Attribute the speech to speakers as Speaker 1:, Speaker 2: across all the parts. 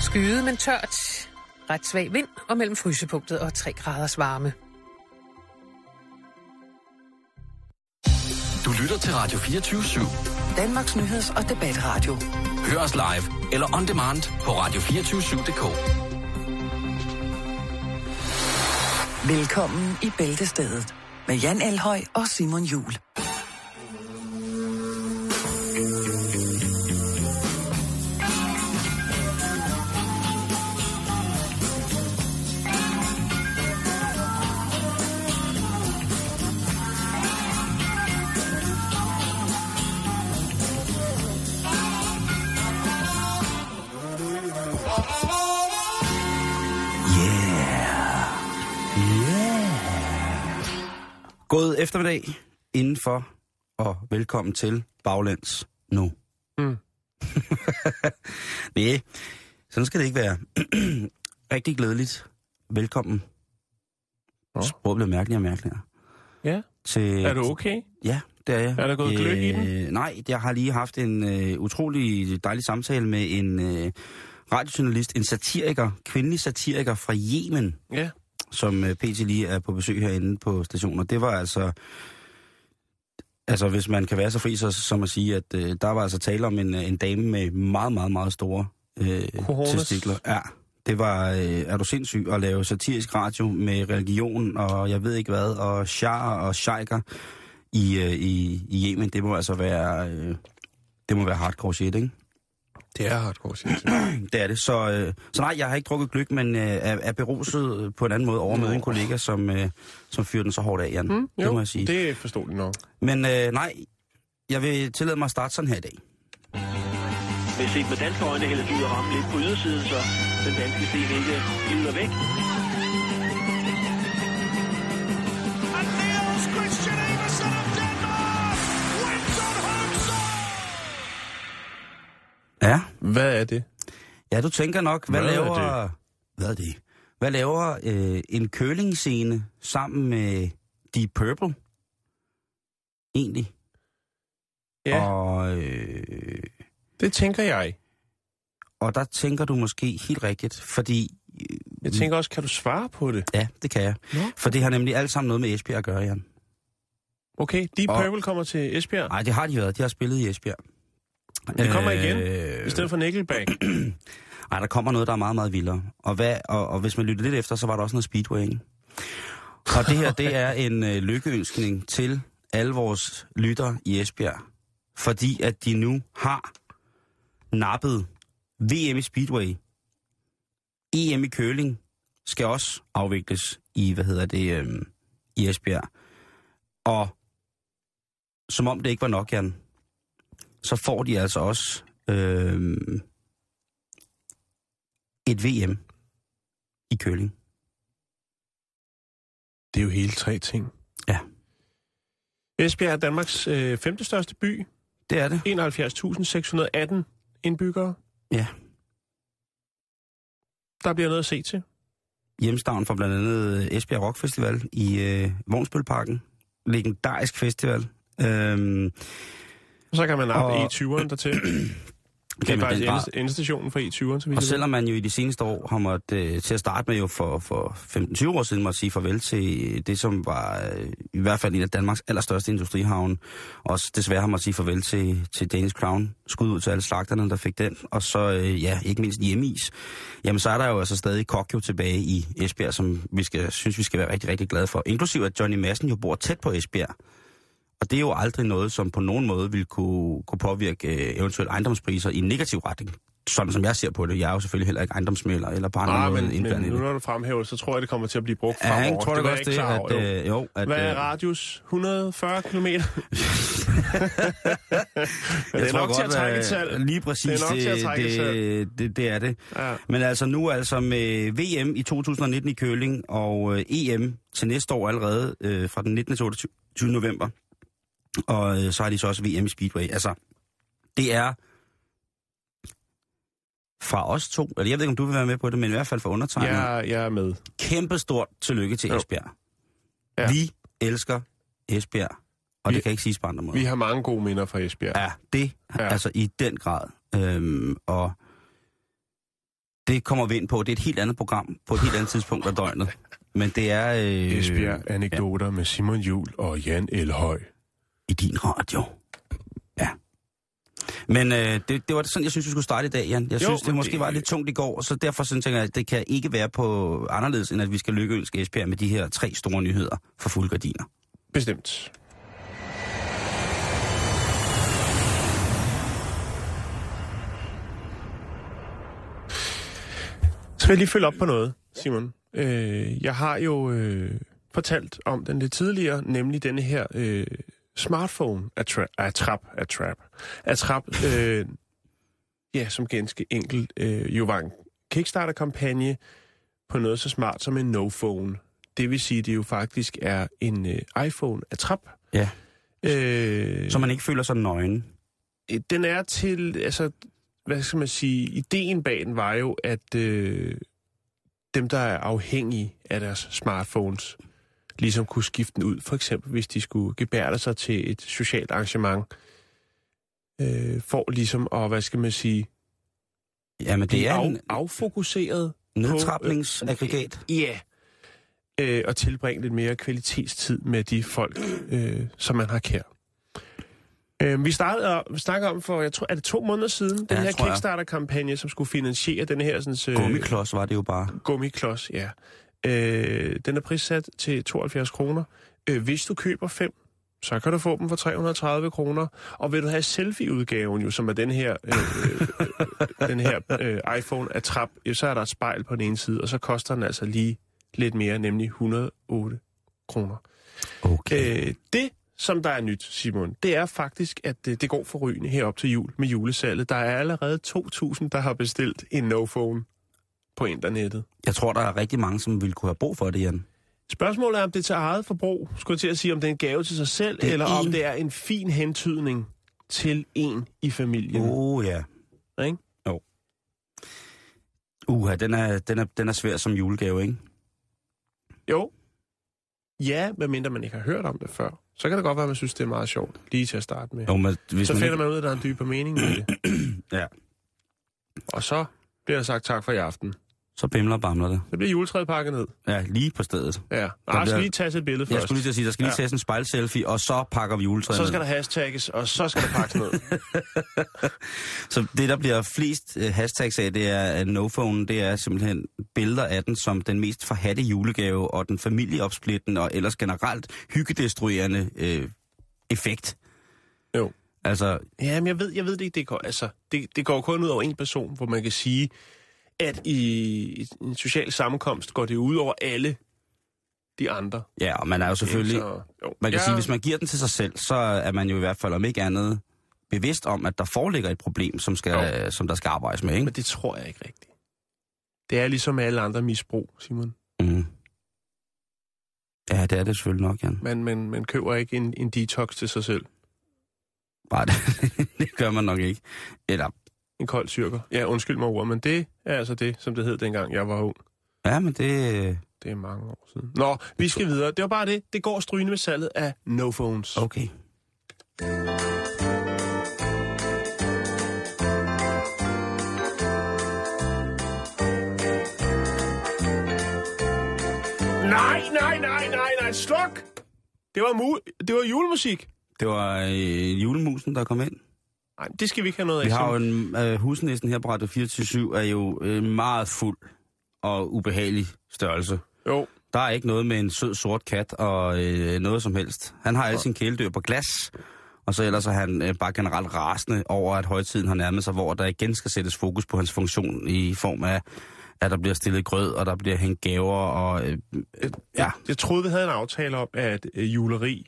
Speaker 1: Skyet, men tørt. Ret svag vind og mellem frysepunktet og 3 graders varme.
Speaker 2: Du lytter til Radio 24 /7.
Speaker 3: Danmarks nyheds- og debatradio.
Speaker 2: Hør os live eller on demand på radio247.dk.
Speaker 3: Velkommen i Bæltestedet med Jan Elhøj og Simon Jul.
Speaker 4: God eftermiddag indenfor, og velkommen til Baglands nu.
Speaker 5: Mm.
Speaker 4: Nej, sådan skal det ikke være. Rigtig glædeligt. Velkommen.
Speaker 5: Nå.
Speaker 4: Sproget bliver mærkeligere og mærkeligere.
Speaker 5: Ja.
Speaker 4: Til,
Speaker 5: Er du okay?
Speaker 4: Ja, det er jeg.
Speaker 5: Er der gået gløgg i den?
Speaker 4: Øh, Nej, jeg har lige haft en øh, utrolig dejlig samtale med en øh, radiojournalist, en satiriker, kvindelig satiriker fra Yemen,
Speaker 5: Ja.
Speaker 4: Som øh, PT lige er på besøg herinde på stationen. Og det var altså... Altså, hvis man kan være så fri, så, som at sige, at øh, der var altså tale om en, øh, en dame med meget, meget, meget store øh,
Speaker 5: Cojones.
Speaker 4: testikler. Ja, det var, øh, er du sindssyg at lave satirisk radio med religion, og jeg ved ikke hvad, og shar og sheiker i, øh, i, i Yemen. Det må altså være, øh, det må være hardcore shit, ikke?
Speaker 5: Det er hardcore, jeg.
Speaker 4: Det er det. Så, øh, så nej, jeg har ikke drukket gløk, men øh, er, er beruset på en anden måde over med en kollega, som, øh, som fyrer den så hårdt af, Jan.
Speaker 5: Mm,
Speaker 4: det
Speaker 5: jo,
Speaker 4: må jeg sige.
Speaker 5: det er forståeligt nok.
Speaker 4: Men øh, nej, jeg vil tillade mig at starte sådan her i dag.
Speaker 6: Men set med danske øjne hælder at ramme lidt på ydersiden, så den danske sten ikke glider væk.
Speaker 4: Ja,
Speaker 5: Hvad er det?
Speaker 4: ja du tænker nok, hvad,
Speaker 5: Hvad er
Speaker 4: laver...
Speaker 5: det?
Speaker 4: Hvad er det? Hvad laver øh, en curling-scene sammen med Deep Purple? Egentlig.
Speaker 5: Ja,
Speaker 4: Og, øh,
Speaker 5: det tænker jeg.
Speaker 4: og der tænker du måske helt rigtigt, fordi...
Speaker 5: Jeg tænker også, kan du svare på det?
Speaker 4: Ja, det kan jeg.
Speaker 5: Nå.
Speaker 4: For det har nemlig alt sammen noget med Esbjerg at gøre, Jan.
Speaker 5: Okay, Deep
Speaker 4: Og-
Speaker 5: Purple kommer til Esbjerg.
Speaker 4: Nej, det har de været. De har spillet i Esbjerg.
Speaker 5: Det kommer igen,
Speaker 4: Øh,
Speaker 5: I stedet for Nickelback.
Speaker 4: Nej, der kommer noget, der er meget, meget vildere. Og, hvad, og, og hvis man lytter lidt efter, så var der også noget speedway, ikke? Og det her, det er en øh, lykkeønskning til alle vores lytter i Esbjerg. Fordi at de nu har nappet VM i speedway. EM i curling skal også afvikles i, hvad hedder det, øh, i Esbjerg. Og som om det ikke var nok, Jan, så får de altså også øh, et VM i curling.
Speaker 5: Det er jo hele tre ting.
Speaker 4: Ja.
Speaker 5: Esbjerg er Danmarks øh, femte største by.
Speaker 4: Det er det.
Speaker 5: 71.618 indbyggere.
Speaker 4: Ja.
Speaker 5: Der bliver noget at se til.
Speaker 4: Hjemstavn for blandt andet Esbjerg Rock Festival i øh, Vognsbølparken. Legendarisk festival. Øhm,
Speaker 5: så kan man nappe
Speaker 4: Og-
Speaker 5: E20'eren dertil. Det er faktisk endest- endestationen for E E20'eren, så vi
Speaker 4: og selvom man jo i de seneste år har måttet øh, til at starte med jo for, for 15-20 år siden måtte sige farvel til det, som var øh, i hvert fald en af Danmarks allerstørste industrihavne. Også desværre har man sige farvel til, til Danish Crown. Skud ud til alle slagterne, der fik den. Og så, øh, ja, ikke mindst hjemmeis. Jamen, så er der jo altså stadig Kokjo tilbage i Esbjerg, som vi skal, synes, vi skal være rigtig, rigtig glade for. Inklusiv at Johnny Madsen jo bor tæt på Esbjerg. Og det er jo aldrig noget, som på nogen måde vil kunne, kunne påvirke øh, eventuelle ejendomspriser i en negativ retning. Sådan som jeg ser på det. Jeg er jo selvfølgelig heller ikke ejendomsmælder eller andre
Speaker 5: Ah,
Speaker 4: måder
Speaker 5: men, men nu
Speaker 4: det.
Speaker 5: når du fremhæver, så tror jeg, det kommer til at blive brugt
Speaker 4: Ja,
Speaker 5: fremover.
Speaker 4: jeg tror
Speaker 5: det var
Speaker 4: også det,
Speaker 5: over,
Speaker 4: at,
Speaker 5: jo.
Speaker 4: øh, jo, at,
Speaker 5: Hvad er
Speaker 4: øh,
Speaker 5: radius? 140 km? Det er nok til at
Speaker 4: godt,
Speaker 5: trække
Speaker 4: øh,
Speaker 5: salg.
Speaker 4: Lige præcis,
Speaker 5: Det er nok til at trække
Speaker 4: det, det, det er det.
Speaker 5: Ja.
Speaker 4: Men altså nu altså med VM i 2019 i curling og øh, EM til næste år allerede øh, fra den 19. til 28. november. Og øh, så har de så også VM i Speedway. Altså, det er fra os to, eller jeg ved ikke, om du vil være med på det, men i hvert fald fra undertegnet.
Speaker 5: Jeg, jeg er med.
Speaker 4: Kæmpestort tillykke til
Speaker 5: Jo.
Speaker 4: Esbjerg.
Speaker 5: Ja.
Speaker 4: Vi elsker Esbjerg, og
Speaker 5: Vi-
Speaker 4: det kan ikke siges på andre måder.
Speaker 5: Vi har mange gode minder fra Esbjerg.
Speaker 4: Ja, det
Speaker 5: Ja.
Speaker 4: ja. altså i den grad. Øhm, og Det kommer vi ind på. Det er et helt andet program på et helt andet tidspunkt af døgnet. Men det er... Øh,
Speaker 5: Esbjerg anekdoter ja. med Simon Jul og Jan Elhøj.
Speaker 4: I din radio. Ja. Men øh, det, det var sådan, jeg synes, vi skulle starte i dag, Jan. Jeg
Speaker 5: Jo,
Speaker 4: synes, det måske
Speaker 5: det-
Speaker 4: var lidt tungt i går, så derfor synes jeg, at det kan ikke være på anderledes, end at vi skal lykkeønske Esbjerg med de her tre store nyheder for fuldgardiner.
Speaker 5: Bestemt. Så vil jeg lige følge op på noget, Simon. Øh, jeg har jo øh, fortalt om den lidt tidligere, nemlig denne her øh, smartphone attrap, attrap, attrap, attrap øh, ja, som ganske enkelt øh, jo var en Kickstarter-kampagne på noget så smart som en no-phone. Det vil sige, det jo faktisk er en øh, iPhone attrap.
Speaker 4: Ja.
Speaker 5: Øh,
Speaker 4: Så man ikke føler sig nøgen.
Speaker 5: Øh, den er til, altså, hvad skal man sige, ideen bag den var jo, at øh, dem, der er afhængige af deres smartphones, ligesom kunne skifte den ud, for eksempel hvis de skulle gebærde sig til et socialt arrangement, øh, for ligesom at, hvad skal man sige,
Speaker 4: Jamen, det er
Speaker 5: af,
Speaker 4: en
Speaker 5: affokuseret
Speaker 4: nedtrapningsaggregat.
Speaker 5: Ja. Øh, og tilbringe lidt mere kvalitetstid med de folk, øh, som man har kær. Øh, vi startede vi snakkede om for, jeg tror, er det to måneder siden, den
Speaker 4: Ja,
Speaker 5: her
Speaker 4: tror jeg.
Speaker 5: Kickstarter-kampagne, som skulle finansiere den her sådan, øh,
Speaker 4: Gummiklods var det jo bare.
Speaker 5: gummiklods. Ja. Øh, den er prissat til 72 kroner. Øh, hvis du køber fem, så kan du få dem for 330 kroner. Og vil du have selfie-udgaven, jo, som er den her, øh, øh, den her øh, iPhone Attrap, jo, så er der et spejl på den ene side, og så koster den altså lige lidt mere, nemlig 108 kroner.
Speaker 4: Okay.
Speaker 5: Øh, det, som der er nyt, Simon, det er faktisk, at det, det går for rygende herop til jul med julesalget. Der er allerede 2.000, der har bestilt en no-phone på internettet.
Speaker 4: Jeg tror, der er rigtig mange, som ville kunne have brug for det, Jan.
Speaker 5: Spørgsmålet er, om det er til eget forbrug, skulle jeg til at sige, om det er en gave til sig selv,
Speaker 4: Det er
Speaker 5: eller om
Speaker 4: en-
Speaker 5: det er en fin hentydning til en i familien.
Speaker 4: Oh, ja.
Speaker 5: Ikke?
Speaker 4: Uha, den er, den, er, den er svær som julegave, ikke?
Speaker 5: Jo. Ja, medmindre man ikke har hørt om det før. Så kan det godt være, at man synes, det er meget sjovt, lige til at starte med.
Speaker 4: Jo, men hvis
Speaker 5: så
Speaker 4: man
Speaker 5: finder
Speaker 4: ikke...
Speaker 5: man ud af, at der er en dybere mening med det.
Speaker 4: Ja,
Speaker 5: Og så bliver der sagt tak for i aften.
Speaker 4: Så bimler og bamler det.
Speaker 5: Så bliver juletræet pakket ned.
Speaker 4: Ja, lige på stedet.
Speaker 5: Ja. Nej,
Speaker 4: bliver-
Speaker 5: jeg skal lige tage et billede først.
Speaker 4: Jeg skulle lige til at sige, der skal lige
Speaker 5: Ja.
Speaker 4: tages en spejlselfie, og så pakker vi juletræet
Speaker 5: så
Speaker 4: ned.
Speaker 5: skal der hashtagges, og så skal der pakkes ned.
Speaker 4: Så det, der bliver flest øh, hashtags af, det er no-phone, det er simpelthen billeder af den som den mest forhatte julegave, og den familieopsplittende, og ellers generelt hyggedestruerende øh, effekt.
Speaker 5: Jo.
Speaker 4: Altså,
Speaker 5: Jamen, jeg ved, jeg ved det ikke. Det går, altså, det, det går kun ud over en person, hvor man kan sige, at i, en social sammenkomst går det ud over alle de andre.
Speaker 4: ja, og man er jo selvfølgelig...
Speaker 5: Så, jo.
Speaker 4: Man kan
Speaker 5: ja,
Speaker 4: sige, hvis man giver den til sig selv, så er man jo i hvert fald om ikke andet bevidst om, at der foreligger et problem, som, skal, som der skal arbejdes med, ikke?
Speaker 5: Men det tror jeg ikke rigtigt. Det er ligesom alle andre misbrug, Simon.
Speaker 4: Mm. Ja, det er det selvfølgelig nok, Jan.
Speaker 5: Man, man, man køber ikke en, en detox til sig selv.
Speaker 4: Nej, det, det gør man nok ikke. Eller,
Speaker 5: En kold styrker. Ja, undskyld mig ord, men det er altså det, som det hed dengang jeg var ung.
Speaker 4: ja, men det...
Speaker 5: Det er mange år siden. Nå, vi skal videre. Det var bare det. Det går strygende med salget af no phones.
Speaker 4: Okay.
Speaker 5: Nej, nej, nej, nej, nej, sluk! Det var, mu- det var julemusik.
Speaker 4: Det var øh, julemusen, der kom ind.
Speaker 5: Nej, det skal vi ikke have noget af.
Speaker 4: Vi har jo en... Øh, husnæsten her på Radio 24 er jo øh, meget fuld og ubehagelig størrelse.
Speaker 5: Jo,
Speaker 4: Der er ikke noget med en sød sort kat og øh, noget som helst. Han har alle sine kæledyr på glas, og så ellers er han øh, bare generelt rasende over, at højtiden har nærmet sig, hvor der igen skal sættes fokus på hans funktion i form af, at der bliver stillet grød, og der bliver hængt gaver, og øh, øh, ja,
Speaker 5: jeg troede, vi havde en aftale om, at øh, juleri,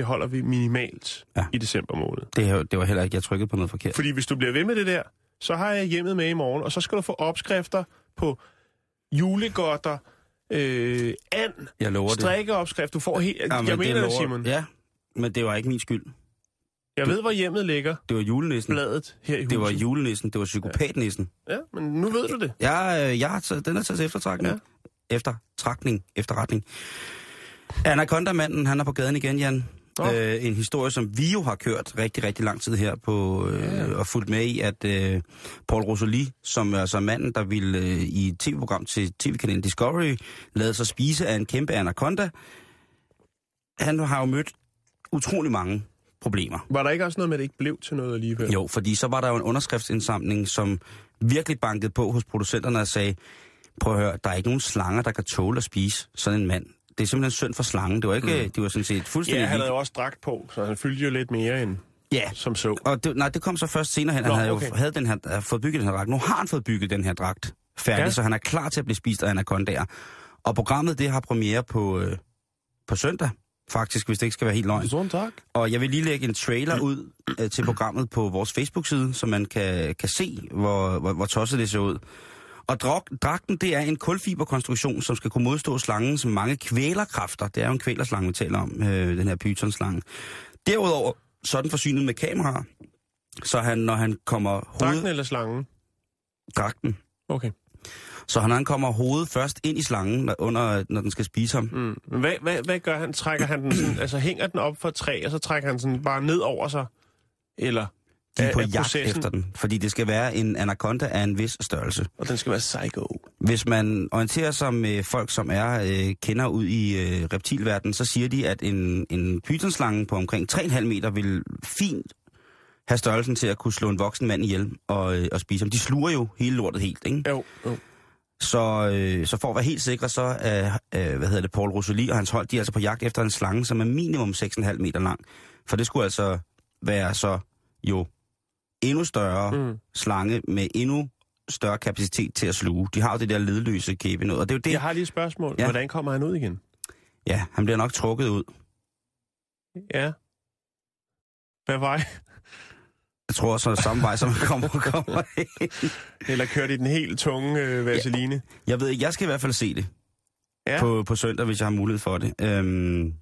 Speaker 5: det holder vi minimalt
Speaker 4: Ja.
Speaker 5: ja. i december måned.
Speaker 4: det, det var heller ikke, jeg trykkede på noget forkert.
Speaker 5: Fordi hvis du bliver ved med det der, så har jeg hjemmet med i morgen, og så skal du få opskrifter på julegodter, øh, and,
Speaker 4: Jeg lover det.
Speaker 5: strikkeopskrift. Du får helt...
Speaker 4: Ja, men
Speaker 5: jeg mener det,
Speaker 4: lover-
Speaker 5: Simon.
Speaker 4: Ja, men det var ikke min skyld.
Speaker 5: Jeg ved, hvor hjemmet ligger.
Speaker 4: Det var julenissen.
Speaker 5: Bladet her i huset.
Speaker 4: Det var julenissen, det var psykopatnissen.
Speaker 5: Ja, men nu ved du det.
Speaker 4: Jeg, øh, jeg har taget, den er taget eftertrækning. Ja. Eftertrækning, efterretning. Anaconda-manden, han er på gaden igen, Jan.
Speaker 5: Nå.
Speaker 4: Øh, en historie, som vi jo har kørt rigtig, rigtig lang tid her på øh,
Speaker 5: Ja.
Speaker 4: og fulgt med i, at øh, Paul Rosoli, som er altså manden, der ville øh, i et tv-program til tv-kanalen Discovery, lade sig spise af en kæmpe anaconda, han har jo mødt utrolig mange problemer.
Speaker 5: Var der ikke også noget med, at det ikke blev til noget alligevel?
Speaker 4: Jo, fordi så var der jo en underskriftsindsamling, som virkelig bankede på hos producenterne og sagde, prøv at høre, der er ikke nogen slanger, der kan tåle at spise sådan en mand. Det er simpelthen synd for slangen. Det var ikke, mm. det var sådan set fuldstændig
Speaker 5: Ja, han havde jo også dragt på, så han fyldte jo lidt mere end
Speaker 4: Ja,
Speaker 5: som så.
Speaker 4: og det, nej, det kom så først senere hen.
Speaker 5: Nå,
Speaker 4: Han havde
Speaker 5: okay.
Speaker 4: jo havde den her, havde fået bygget den her dragt. Nu har han fået bygget den her dragt færdig,
Speaker 5: ja.
Speaker 4: så han er klar til at blive spist af anacondaer. Og programmet, det har premiere på, øh, på søndag, faktisk, hvis det ikke skal være helt løgn.
Speaker 5: Sådan tak.
Speaker 4: Og jeg vil lige lægge en trailer ud øh, til programmet på vores Facebook-side, så man kan, kan se, hvor, hvor, hvor tosset det ser ud. Og drag, dragten, det er en kulfiberkonstruktion, som skal kunne modstå slangens mange kvælerkræfter. Det er jo en kvælerslange, vi taler om, øh, den her pythonslange. Derudover så er den forsynet med kameraer, så han, når han kommer
Speaker 5: Dragten
Speaker 4: hovedet...
Speaker 5: eller slangen?
Speaker 4: Dragten.
Speaker 5: Okay.
Speaker 4: Så når han kommer hovedet først ind i slangen, når, under, når den skal spise ham,
Speaker 5: Mm. Hvad, hvad, hvad gør han? Trækker han den sådan, altså hænger den op for et træ, og så trækker han sådan bare ned over sig? Eller
Speaker 4: de er på jagt
Speaker 5: processen-
Speaker 4: efter den. Fordi det skal være en anaconda af en vis størrelse.
Speaker 5: Og den skal være psycho.
Speaker 4: Hvis man orienterer sig med folk, som er øh, kender ud i øh, reptilverdenen, så siger de, at en, en pythonslange på omkring 3,5 meter vil fint have størrelsen til at kunne slå en voksen mand ihjel og, øh, og spise ham. De sluger jo hele lortet helt, ikke?
Speaker 5: Jo, jo.
Speaker 4: Så, øh, så for at være helt sikre, så er, øh, hvad hedder det, Paul Rosoli og hans hold, de er altså på jagt efter en slange, som er minimum 6,5 meter lang. For det skulle altså være så jo endnu større
Speaker 5: Mm.
Speaker 4: slange med endnu større kapacitet til at sluge. De har jo det der ledløse kæbe noget, og det er jo det,
Speaker 5: Jeg har lige et spørgsmål. Ja.
Speaker 4: Ja.
Speaker 5: Hvordan kommer han ud igen?
Speaker 4: ja, han bliver nok trukket ud.
Speaker 5: Ja. Hvad vej?
Speaker 4: Jeg tror så samme vej, som han kommer, kommer ind.
Speaker 5: Eller kørte i den helt tunge øh, vaseline?
Speaker 4: Jeg ved ikke, jeg skal i hvert fald se det
Speaker 5: Ja.
Speaker 4: ja. på, på søndag, hvis jeg har mulighed for det. Øhm,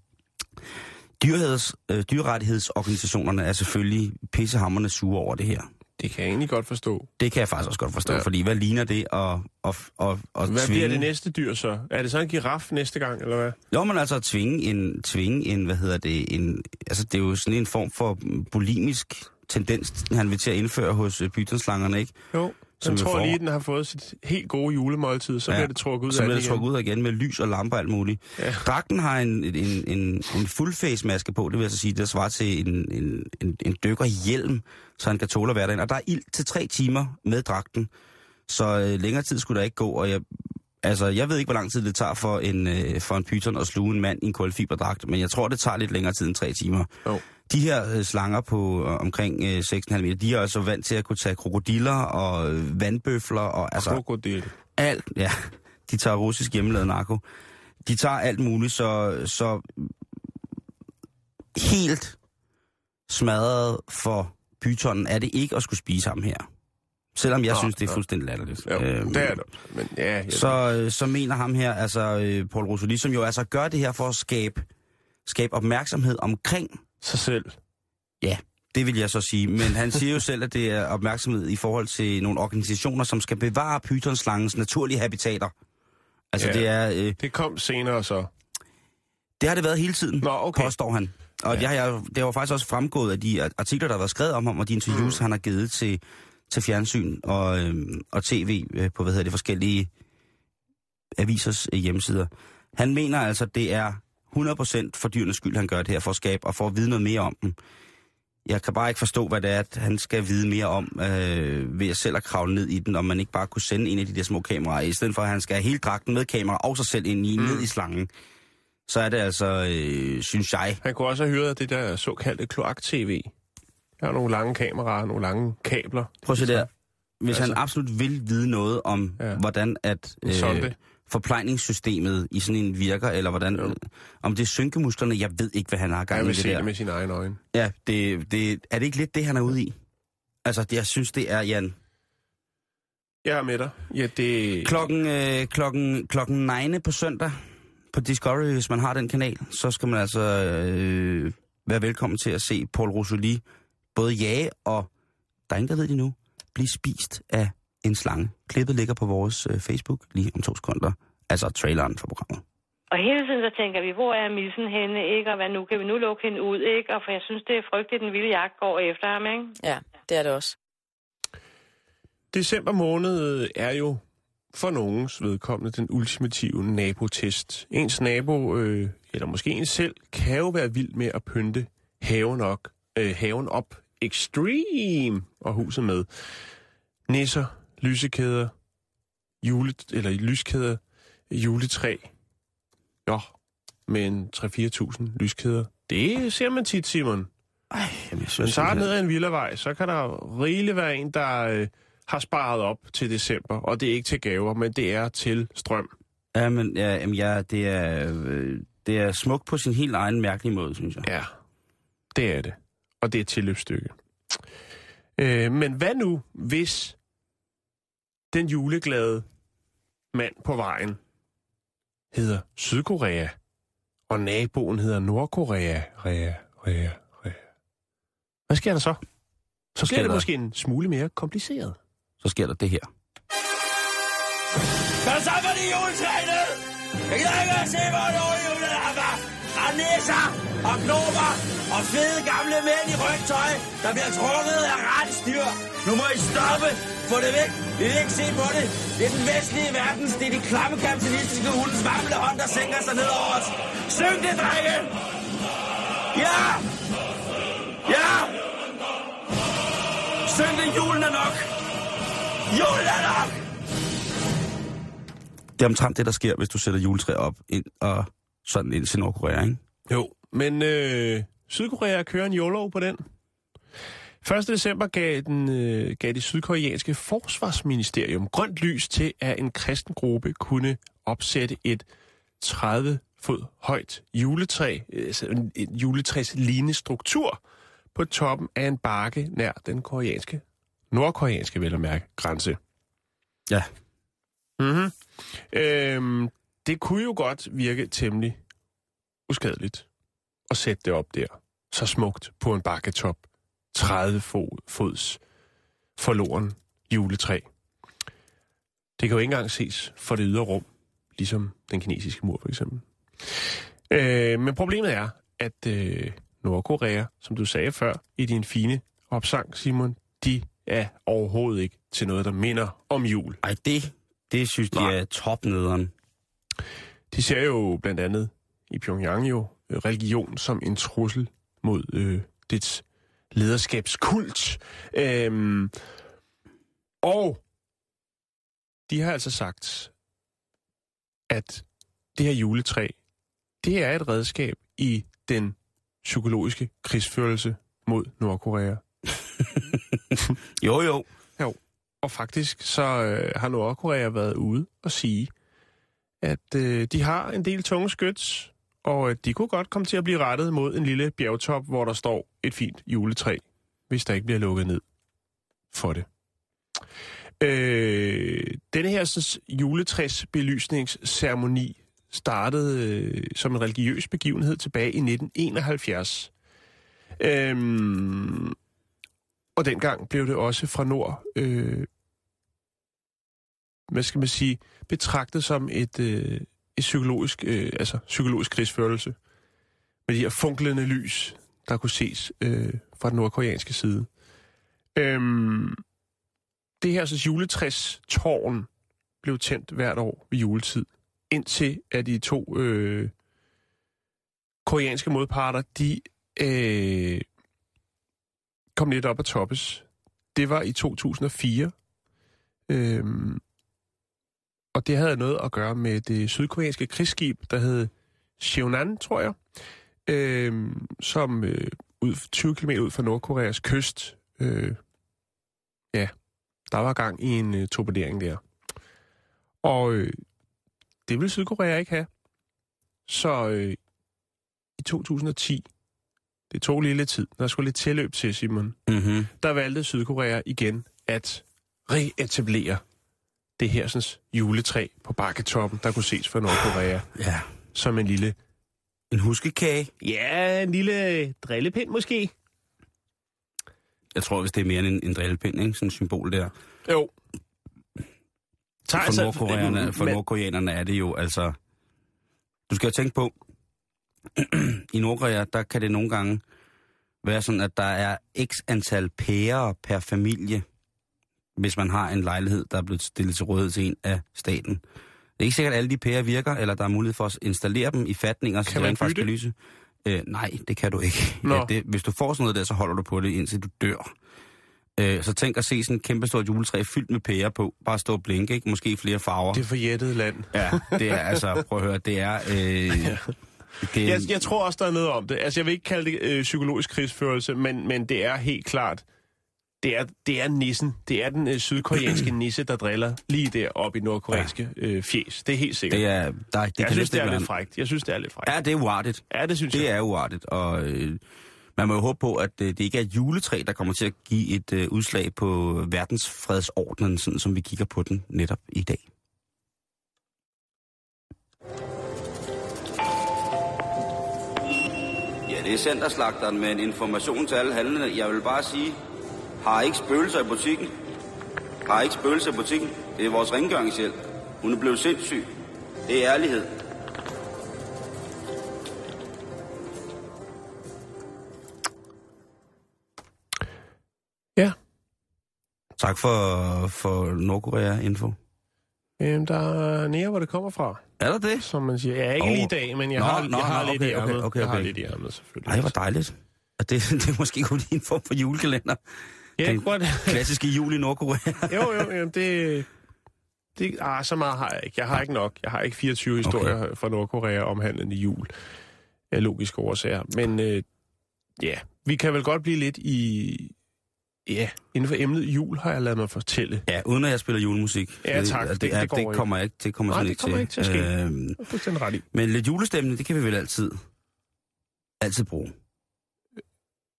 Speaker 4: dyreheds, øh, dyrerettighedsorganisationerne er selvfølgelig pissehammerne sure over det her.
Speaker 5: Det kan jeg egentlig godt forstå.
Speaker 4: Det kan jeg faktisk også godt forstå,
Speaker 5: Ja.
Speaker 4: fordi hvad ligner det at, at, at, at
Speaker 5: Hvad
Speaker 4: tvinge...
Speaker 5: bliver det næste dyr så? Er det så en giraf næste gang, eller hvad?
Speaker 4: Jo, men altså at tvinge en, tvinge en, hvad hedder det, en, altså det er jo sådan en form for bulimisk tendens, han vil til at indføre hos øh, pythonslangerne, ikke?
Speaker 5: Jo.
Speaker 4: Som
Speaker 5: Jeg
Speaker 4: vi
Speaker 5: tror
Speaker 4: får.
Speaker 5: lige, den har fået sit helt gode julemåltid, så
Speaker 4: Ja.
Speaker 5: bliver det trukket ud
Speaker 4: Så
Speaker 5: af
Speaker 4: bliver det
Speaker 5: igen.
Speaker 4: trukket ud igen med lys og lamper og alt muligt.
Speaker 5: Ja.
Speaker 4: Dragten har en, en, en, en full-face maske på, det vil jeg så sige, der svarer til en, en, en, en dykkerhjelm, så han kan tåle derinde. Og der er ild til tre timer med dragten, så øh, længere tid skulle der ikke gå, og jeg, altså, jeg ved ikke, hvor lang tid det tager for en, øh, for en python at sluge en mand i en kulfiberdragt, men jeg tror, det tager lidt længere tid end tre timer.
Speaker 5: Jo.
Speaker 4: De her øh, slanger på øh, omkring øh, 6,5 meter, de er altså vant til at kunne tage krokodiller og øh, vandbøfler og altså
Speaker 5: Krokodil.
Speaker 4: alt, ja, de tager russisk hjemmelavet narko. De tager alt muligt, så, så helt smadret for pytonen er det ikke at skulle spise ham her. Selvom jeg
Speaker 5: Nå,
Speaker 4: synes, det er
Speaker 5: nå.
Speaker 4: fuldstændig latterligt.
Speaker 5: Jo,
Speaker 4: Øhm,
Speaker 5: det er det. Men ja,
Speaker 4: så, øh, så mener ham her, altså øh, Paul Rosoli, som jo altså gør det her for at skabe, skabe opmærksomhed omkring
Speaker 5: sig selv.
Speaker 4: Ja, det vil jeg så sige. Men han siger jo selv, at det er opmærksomhed i forhold til nogle organisationer, som skal bevare pythonslangens naturlige habitater. Altså
Speaker 5: Ja.
Speaker 4: det er... Øh,
Speaker 5: Det kom senere så.
Speaker 4: det har det været hele tiden,
Speaker 5: Nå, okay.
Speaker 4: påstår han. Og
Speaker 5: Ja.
Speaker 4: ja. det, har jeg, det har jo faktisk også fremgået af de artikler, der har været skrevet om ham, og de interviews, mm. han har givet til, til fjernsyn og, øhm, og tv øh, på hvad hedder det, forskellige avisers øh, hjemmesider. Han mener altså, det er 100% for dyrenes skyld, han gør det her for at skabe og for at vide noget mere om dem. Jeg kan bare ikke forstå, hvad det er, at han skal vide mere om, øh, ved at selv at kravle ned i den, om man ikke bare kunne sende en af de der små kameraer, i stedet for at han skal have hele dragten med kamera og sig selv ind i, mm. ned i slangen. Så er det altså, øh, synes jeg,
Speaker 5: Han kunne også have hyret det der såkaldte kloak-tv. Der er nogle lange kameraer, nogle lange kabler.
Speaker 4: Prøv at se der. Hvis
Speaker 5: Altså-
Speaker 4: han absolut vil vide noget om,
Speaker 5: Ja.
Speaker 4: hvordan at
Speaker 5: sonde.
Speaker 4: øh, forplejningssystemet i sådan en virker, eller hvordan,
Speaker 5: Jo.
Speaker 4: om det er synkemusklerne, jeg ved ikke, hvad han har gang i
Speaker 5: vil
Speaker 4: det
Speaker 5: se
Speaker 4: der.
Speaker 5: det med sine egne øjne.
Speaker 4: Ja, det, det, er det ikke lidt det, han er ude i? Altså, det, jeg synes, det er, Jan.
Speaker 5: Jeg er med dig. Ja, det...
Speaker 4: Klokken, øh, klokken, klokken 9 på søndag på Discovery, hvis man har den kanal, så skal man altså øh, være velkommen til at se Paul Rosoli både jage og, der er ingen, der ved det nu, blive spist af en slange. Klippet ligger på vores øh, Facebook lige om to sekunder. Altså traileren for programmet.
Speaker 7: Og hele tiden så tænker vi, hvor er missen henne, ikke? Og hvad nu? Kan vi nu lukke hende ud, ikke? Og for jeg synes, det er frygteligt, den vilde jagt går efter ham, ikke?
Speaker 8: Ja, det er det også.
Speaker 5: December måned er jo for nogens vedkommende den ultimative nabotest. Ens nabo, øh, eller måske en selv, kan jo være vild med at pynte haven, op, øh, haven op extreme og huset med nisser, lysekæder, jule, eller lyskæder, juletræ. Jo, med en 3-4.000 lyskæder. Det ser man tit, Simon.
Speaker 4: Ej, jamen, jeg
Speaker 5: Men
Speaker 4: synes,
Speaker 5: ned ad en villavej, så kan der rigeligt være en, der øh, har sparet op til december. Og det er ikke til gaver, men det er til strøm.
Speaker 4: Ja, men ja, jamen, ja, det, er, øh, det er smukt på sin helt egen mærkelige måde, synes jeg.
Speaker 5: Ja, det er det. Og det er et tilløbsstykke. Øh, men hvad nu, hvis den juleglade mand på vejen hedder Sydkorea, og naboen hedder Nordkorea? Rea, rea, rea. Hvad sker der så? Så
Speaker 4: sker
Speaker 5: bliver det
Speaker 4: der-
Speaker 5: måske en smule mere kompliceret.
Speaker 4: Så sker der det her.
Speaker 9: Hvad så for de juletræne? Jeg gider ikke at se, hvor julelamper. Og nisser og knopper og fede gamle mænd i rygtøj, der bliver trukket af rensdyr. Nu må I stoppe. Få det væk. Vi vil ikke se på det. Det er den vestlige verdens, det er de klamme kapitalistiske hundens varmle hånd, der sænker sig ned over os. Syng det, drenge! Ja! Ja! Syng det, julen er nok! Julen er nok!
Speaker 4: Det er omtrent det, der sker, hvis du sætter juletræ op ind og sådan ind til Nordkorea, ikke?
Speaker 5: Jo, men øh, Sydkorea kører en YOLO på den. 1. december gav, den, øh, gav det sydkoreanske forsvarsministerium grønt lys til, at en kristen gruppe kunne opsætte et 30 fod højt juletræ, øh, altså en, en juletræs lignende struktur på toppen af en bakke nær den koreanske, nordkoreanske vel at mærke, grænse.
Speaker 4: Ja.
Speaker 5: Mm-hmm. Øhm, det kunne jo godt virke temmelig uskadeligt at sætte det op der, så smukt på en bakketop, 30 fod, fods forloren juletræ. Det kan jo ikke engang ses for det ydre rum, ligesom den kinesiske mur for eksempel. Øh, men problemet er, at øh, Nordkorea, som du sagde før i din fine opsang, Simon, de er overhovedet ikke til noget, der minder om jul.
Speaker 4: Ej, det, det synes de
Speaker 5: Nej.
Speaker 4: er topnederen.
Speaker 5: De ser jo blandt andet i Pyongyang jo øh, religion som en trussel mod øh, dets lederskabskult. Øhm, og de har altså sagt, at det her juletræ, det er et redskab i den psykologiske krigsførelse mod Nordkorea.
Speaker 4: Jo, jo.
Speaker 5: Og faktisk så øh, har Nordkorea været ude og sige, at øh, de har en del tunge skyts, og at de kunne godt komme til at blive rettet mod en lille bjergtop, hvor der står et fint juletræ, hvis der ikke bliver lukket ned for det. Øh, denne her sådan, juletræsbelysningsceremoni startede øh, som en religiøs begivenhed tilbage i 1971. Øhm, og dengang blev det også fra nord, øh, hvad skal man sige, betragtet som et, øh, et psykologisk, øh, altså psykologisk krigsførelse. Med de her funklende lys, der kunne ses øh, fra den nordkoreanske side. Øhm, det her så juletræs tårn blev tændt hvert år ved juletid, indtil at de to øh, koreanske modparter, de øh, kom lidt op at toppes. Det var i 2004. Øhm, og det havde noget at gøre med det sydkoreanske krigsskib, der hed Cheonan, tror jeg, øhm, som øh, ud 20 km ud fra Nordkoreas kyst, øh, ja, der var gang i en øh, torpedering der. Og øh, det ville Sydkorea ikke have. Så øh, i 2010, det tog lige lidt tid, der skulle lidt tilløb til, Simon,
Speaker 4: Mm-hmm.
Speaker 5: der valgte Sydkorea igen at reetablere det her sådan, juletræ på bakketoppen, der kunne ses fra Nordkorea,
Speaker 4: Ja.
Speaker 5: som en lille,
Speaker 4: En huskekage.
Speaker 5: ja, en lille drillepind måske.
Speaker 4: Jeg tror, hvis det er mere end en, en drillepind, ikke? Sådan et symbol der.
Speaker 5: Jo.
Speaker 4: For,
Speaker 5: altså-
Speaker 4: nordkoreanerne, for
Speaker 5: men-
Speaker 4: nordkoreanerne er det jo altså... Du skal jo tænke på, i Nordkorea, der kan det nogle gange være sådan, at der er x antal pærer per familie, hvis man har en lejlighed, der er blevet stillet til rådighed til en af staten. Det er ikke sikkert, at alle de pærer virker, eller der er mulighed for at installere dem i fatninger, så
Speaker 5: Kan man
Speaker 4: faktisk kan lyse. Øh, nej, det kan du ikke.
Speaker 5: Nå.
Speaker 4: Ja, det, hvis du får sådan noget der, så holder du på det, indtil du dør. Øh, så tænk at se sådan et kæmpestort juletræ fyldt med pærer på. Bare stå og blinke, ikke? Måske flere farver.
Speaker 5: Det er for jættet land.
Speaker 4: Ja, det er altså, prøv at høre, det er... Øh, det,
Speaker 5: Jeg, jeg tror også, der er noget om det. Altså, jeg vil ikke kalde det øh, psykologisk krigsførelse, men, men det er helt klart, det er, det er nissen. Det er den øh, sydkoreanske nisse, der driller lige der oppe i nordkoreanske øh, fjes. Det er helt sikkert.
Speaker 4: det er... Der, det
Speaker 5: jeg
Speaker 4: kan
Speaker 5: synes, det er
Speaker 4: ikke være
Speaker 5: lidt frægt. Jeg synes, det er lidt frægt.
Speaker 4: Ja, det er uartigt.
Speaker 5: Ja, det synes
Speaker 4: Det
Speaker 5: jeg.
Speaker 4: er uartigt, og øh, man må jo håbe på, at øh, det ikke er et juletræ, der kommer til at give et øh, udslag på verdensfredsordenen, sådan som vi kigger på den netop i dag. Ja, det er centerslagteren med en information til alle handlende. Jeg vil bare sige, har ikke spøgelser i butikken. Har ikke spøgelser i butikken. Det er vores rengøringshjælp. Hun er blevet sindssyg. Det er ærlighed.
Speaker 5: Ja.
Speaker 4: Tak for, for Nordkorea-info.
Speaker 5: Øhm, der er nære, hvor det kommer fra,
Speaker 4: Er der det?
Speaker 5: som man siger. Jeg er ikke
Speaker 4: Åh.
Speaker 5: lige i dag, men jeg
Speaker 4: Nå,
Speaker 5: har,
Speaker 4: nå,
Speaker 5: jeg har
Speaker 4: nå,
Speaker 5: lidt i
Speaker 4: okay, okay,
Speaker 5: ærmet.
Speaker 4: okay,
Speaker 5: Jeg har
Speaker 4: okay.
Speaker 5: lidt i ærmet, selvfølgelig.
Speaker 4: Ej, hvor dejligt. Og det, det er måske kun en form for julekalender.
Speaker 5: Ja,
Speaker 4: Den
Speaker 5: godt.
Speaker 4: klassiske jul i Nordkorea.
Speaker 5: jo, jo, jo, det... det ah, så meget har jeg ikke. Jeg har ikke nok. Jeg har ikke 24 historier okay. fra Nordkorea omhandlende jul. Af logiske årsager. Men øh, ja, vi kan vel godt blive lidt i... Ja, inden for emnet jul har jeg lavet mig fortælle.
Speaker 4: Ja, uden at jeg spiller julemusik.
Speaker 5: Ja, tak.
Speaker 4: Det,
Speaker 5: Det-
Speaker 4: det,
Speaker 5: det
Speaker 4: det
Speaker 5: ikke.
Speaker 4: kommer ikke. Det kommer
Speaker 5: Nej, det
Speaker 4: ikke
Speaker 5: kommer
Speaker 4: til.
Speaker 5: ikke til at ske.
Speaker 4: Øhm,
Speaker 5: fuldstændig ret i.
Speaker 4: men lidt julestemning, det kan vi vel altid, altid bruge.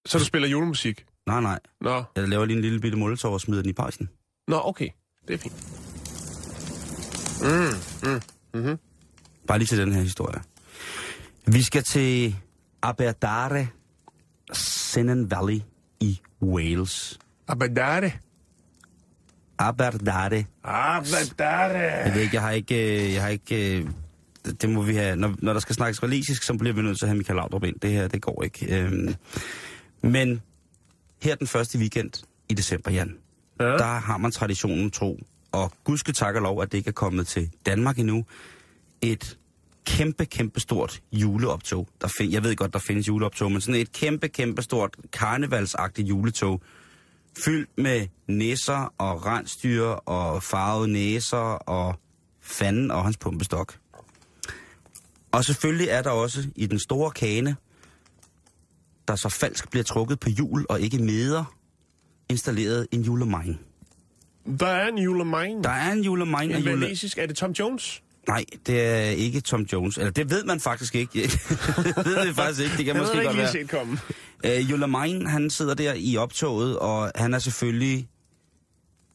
Speaker 5: Så du spiller julemusik?
Speaker 4: Nej, nej.
Speaker 5: Nå,
Speaker 4: Jeg laver lige en lille bitte molotov og smider den i pejsen.
Speaker 5: Nå okay. Det er fint.
Speaker 4: Bare lige til den her historie. Vi skal til Aberdare, Sennen Valley i Wales.
Speaker 5: Abadare.
Speaker 4: Aberdare.
Speaker 5: Abadare.
Speaker 4: Jeg ved ikke, jeg har ikke... øh, Jeg har ikke øh, det- må vi have. Når, når der skal snakkes walisisk, så bliver vi nødt til at have Michael Laudrup ind. Det her, det går ikke. Øhm, men her den første weekend i december, Jan,
Speaker 5: Ja.
Speaker 4: der har man traditionen tro, og gudske tak og lov, at det ikke er kommet til Danmark endnu, et kæmpe, kæmpe stort juleoptog. Der find, jeg ved godt, der findes juleoptog, men sådan et kæmpe, kæmpe stort karnevalsagtigt juletog, fyldt med næsser og rensdyr og farvede næser og fanden og hans pumpestok. Og selvfølgelig er der også i den store kane, der så falsk bliver trukket på jul og ikke meder, installeret en julemine.
Speaker 5: Der er en julemine.
Speaker 4: Der er en julemine.
Speaker 5: En
Speaker 4: jule...
Speaker 5: Er det Tom Jones?
Speaker 4: Nej, det er ikke Tom Jones. Eller det ved man faktisk ikke. det ved det faktisk ikke. Det kan
Speaker 5: Jeg
Speaker 4: måske
Speaker 5: havde
Speaker 4: godt
Speaker 5: ikke
Speaker 4: være.
Speaker 5: set komme.
Speaker 4: Øh, Julemine, han sidder der i optoget, og han er selvfølgelig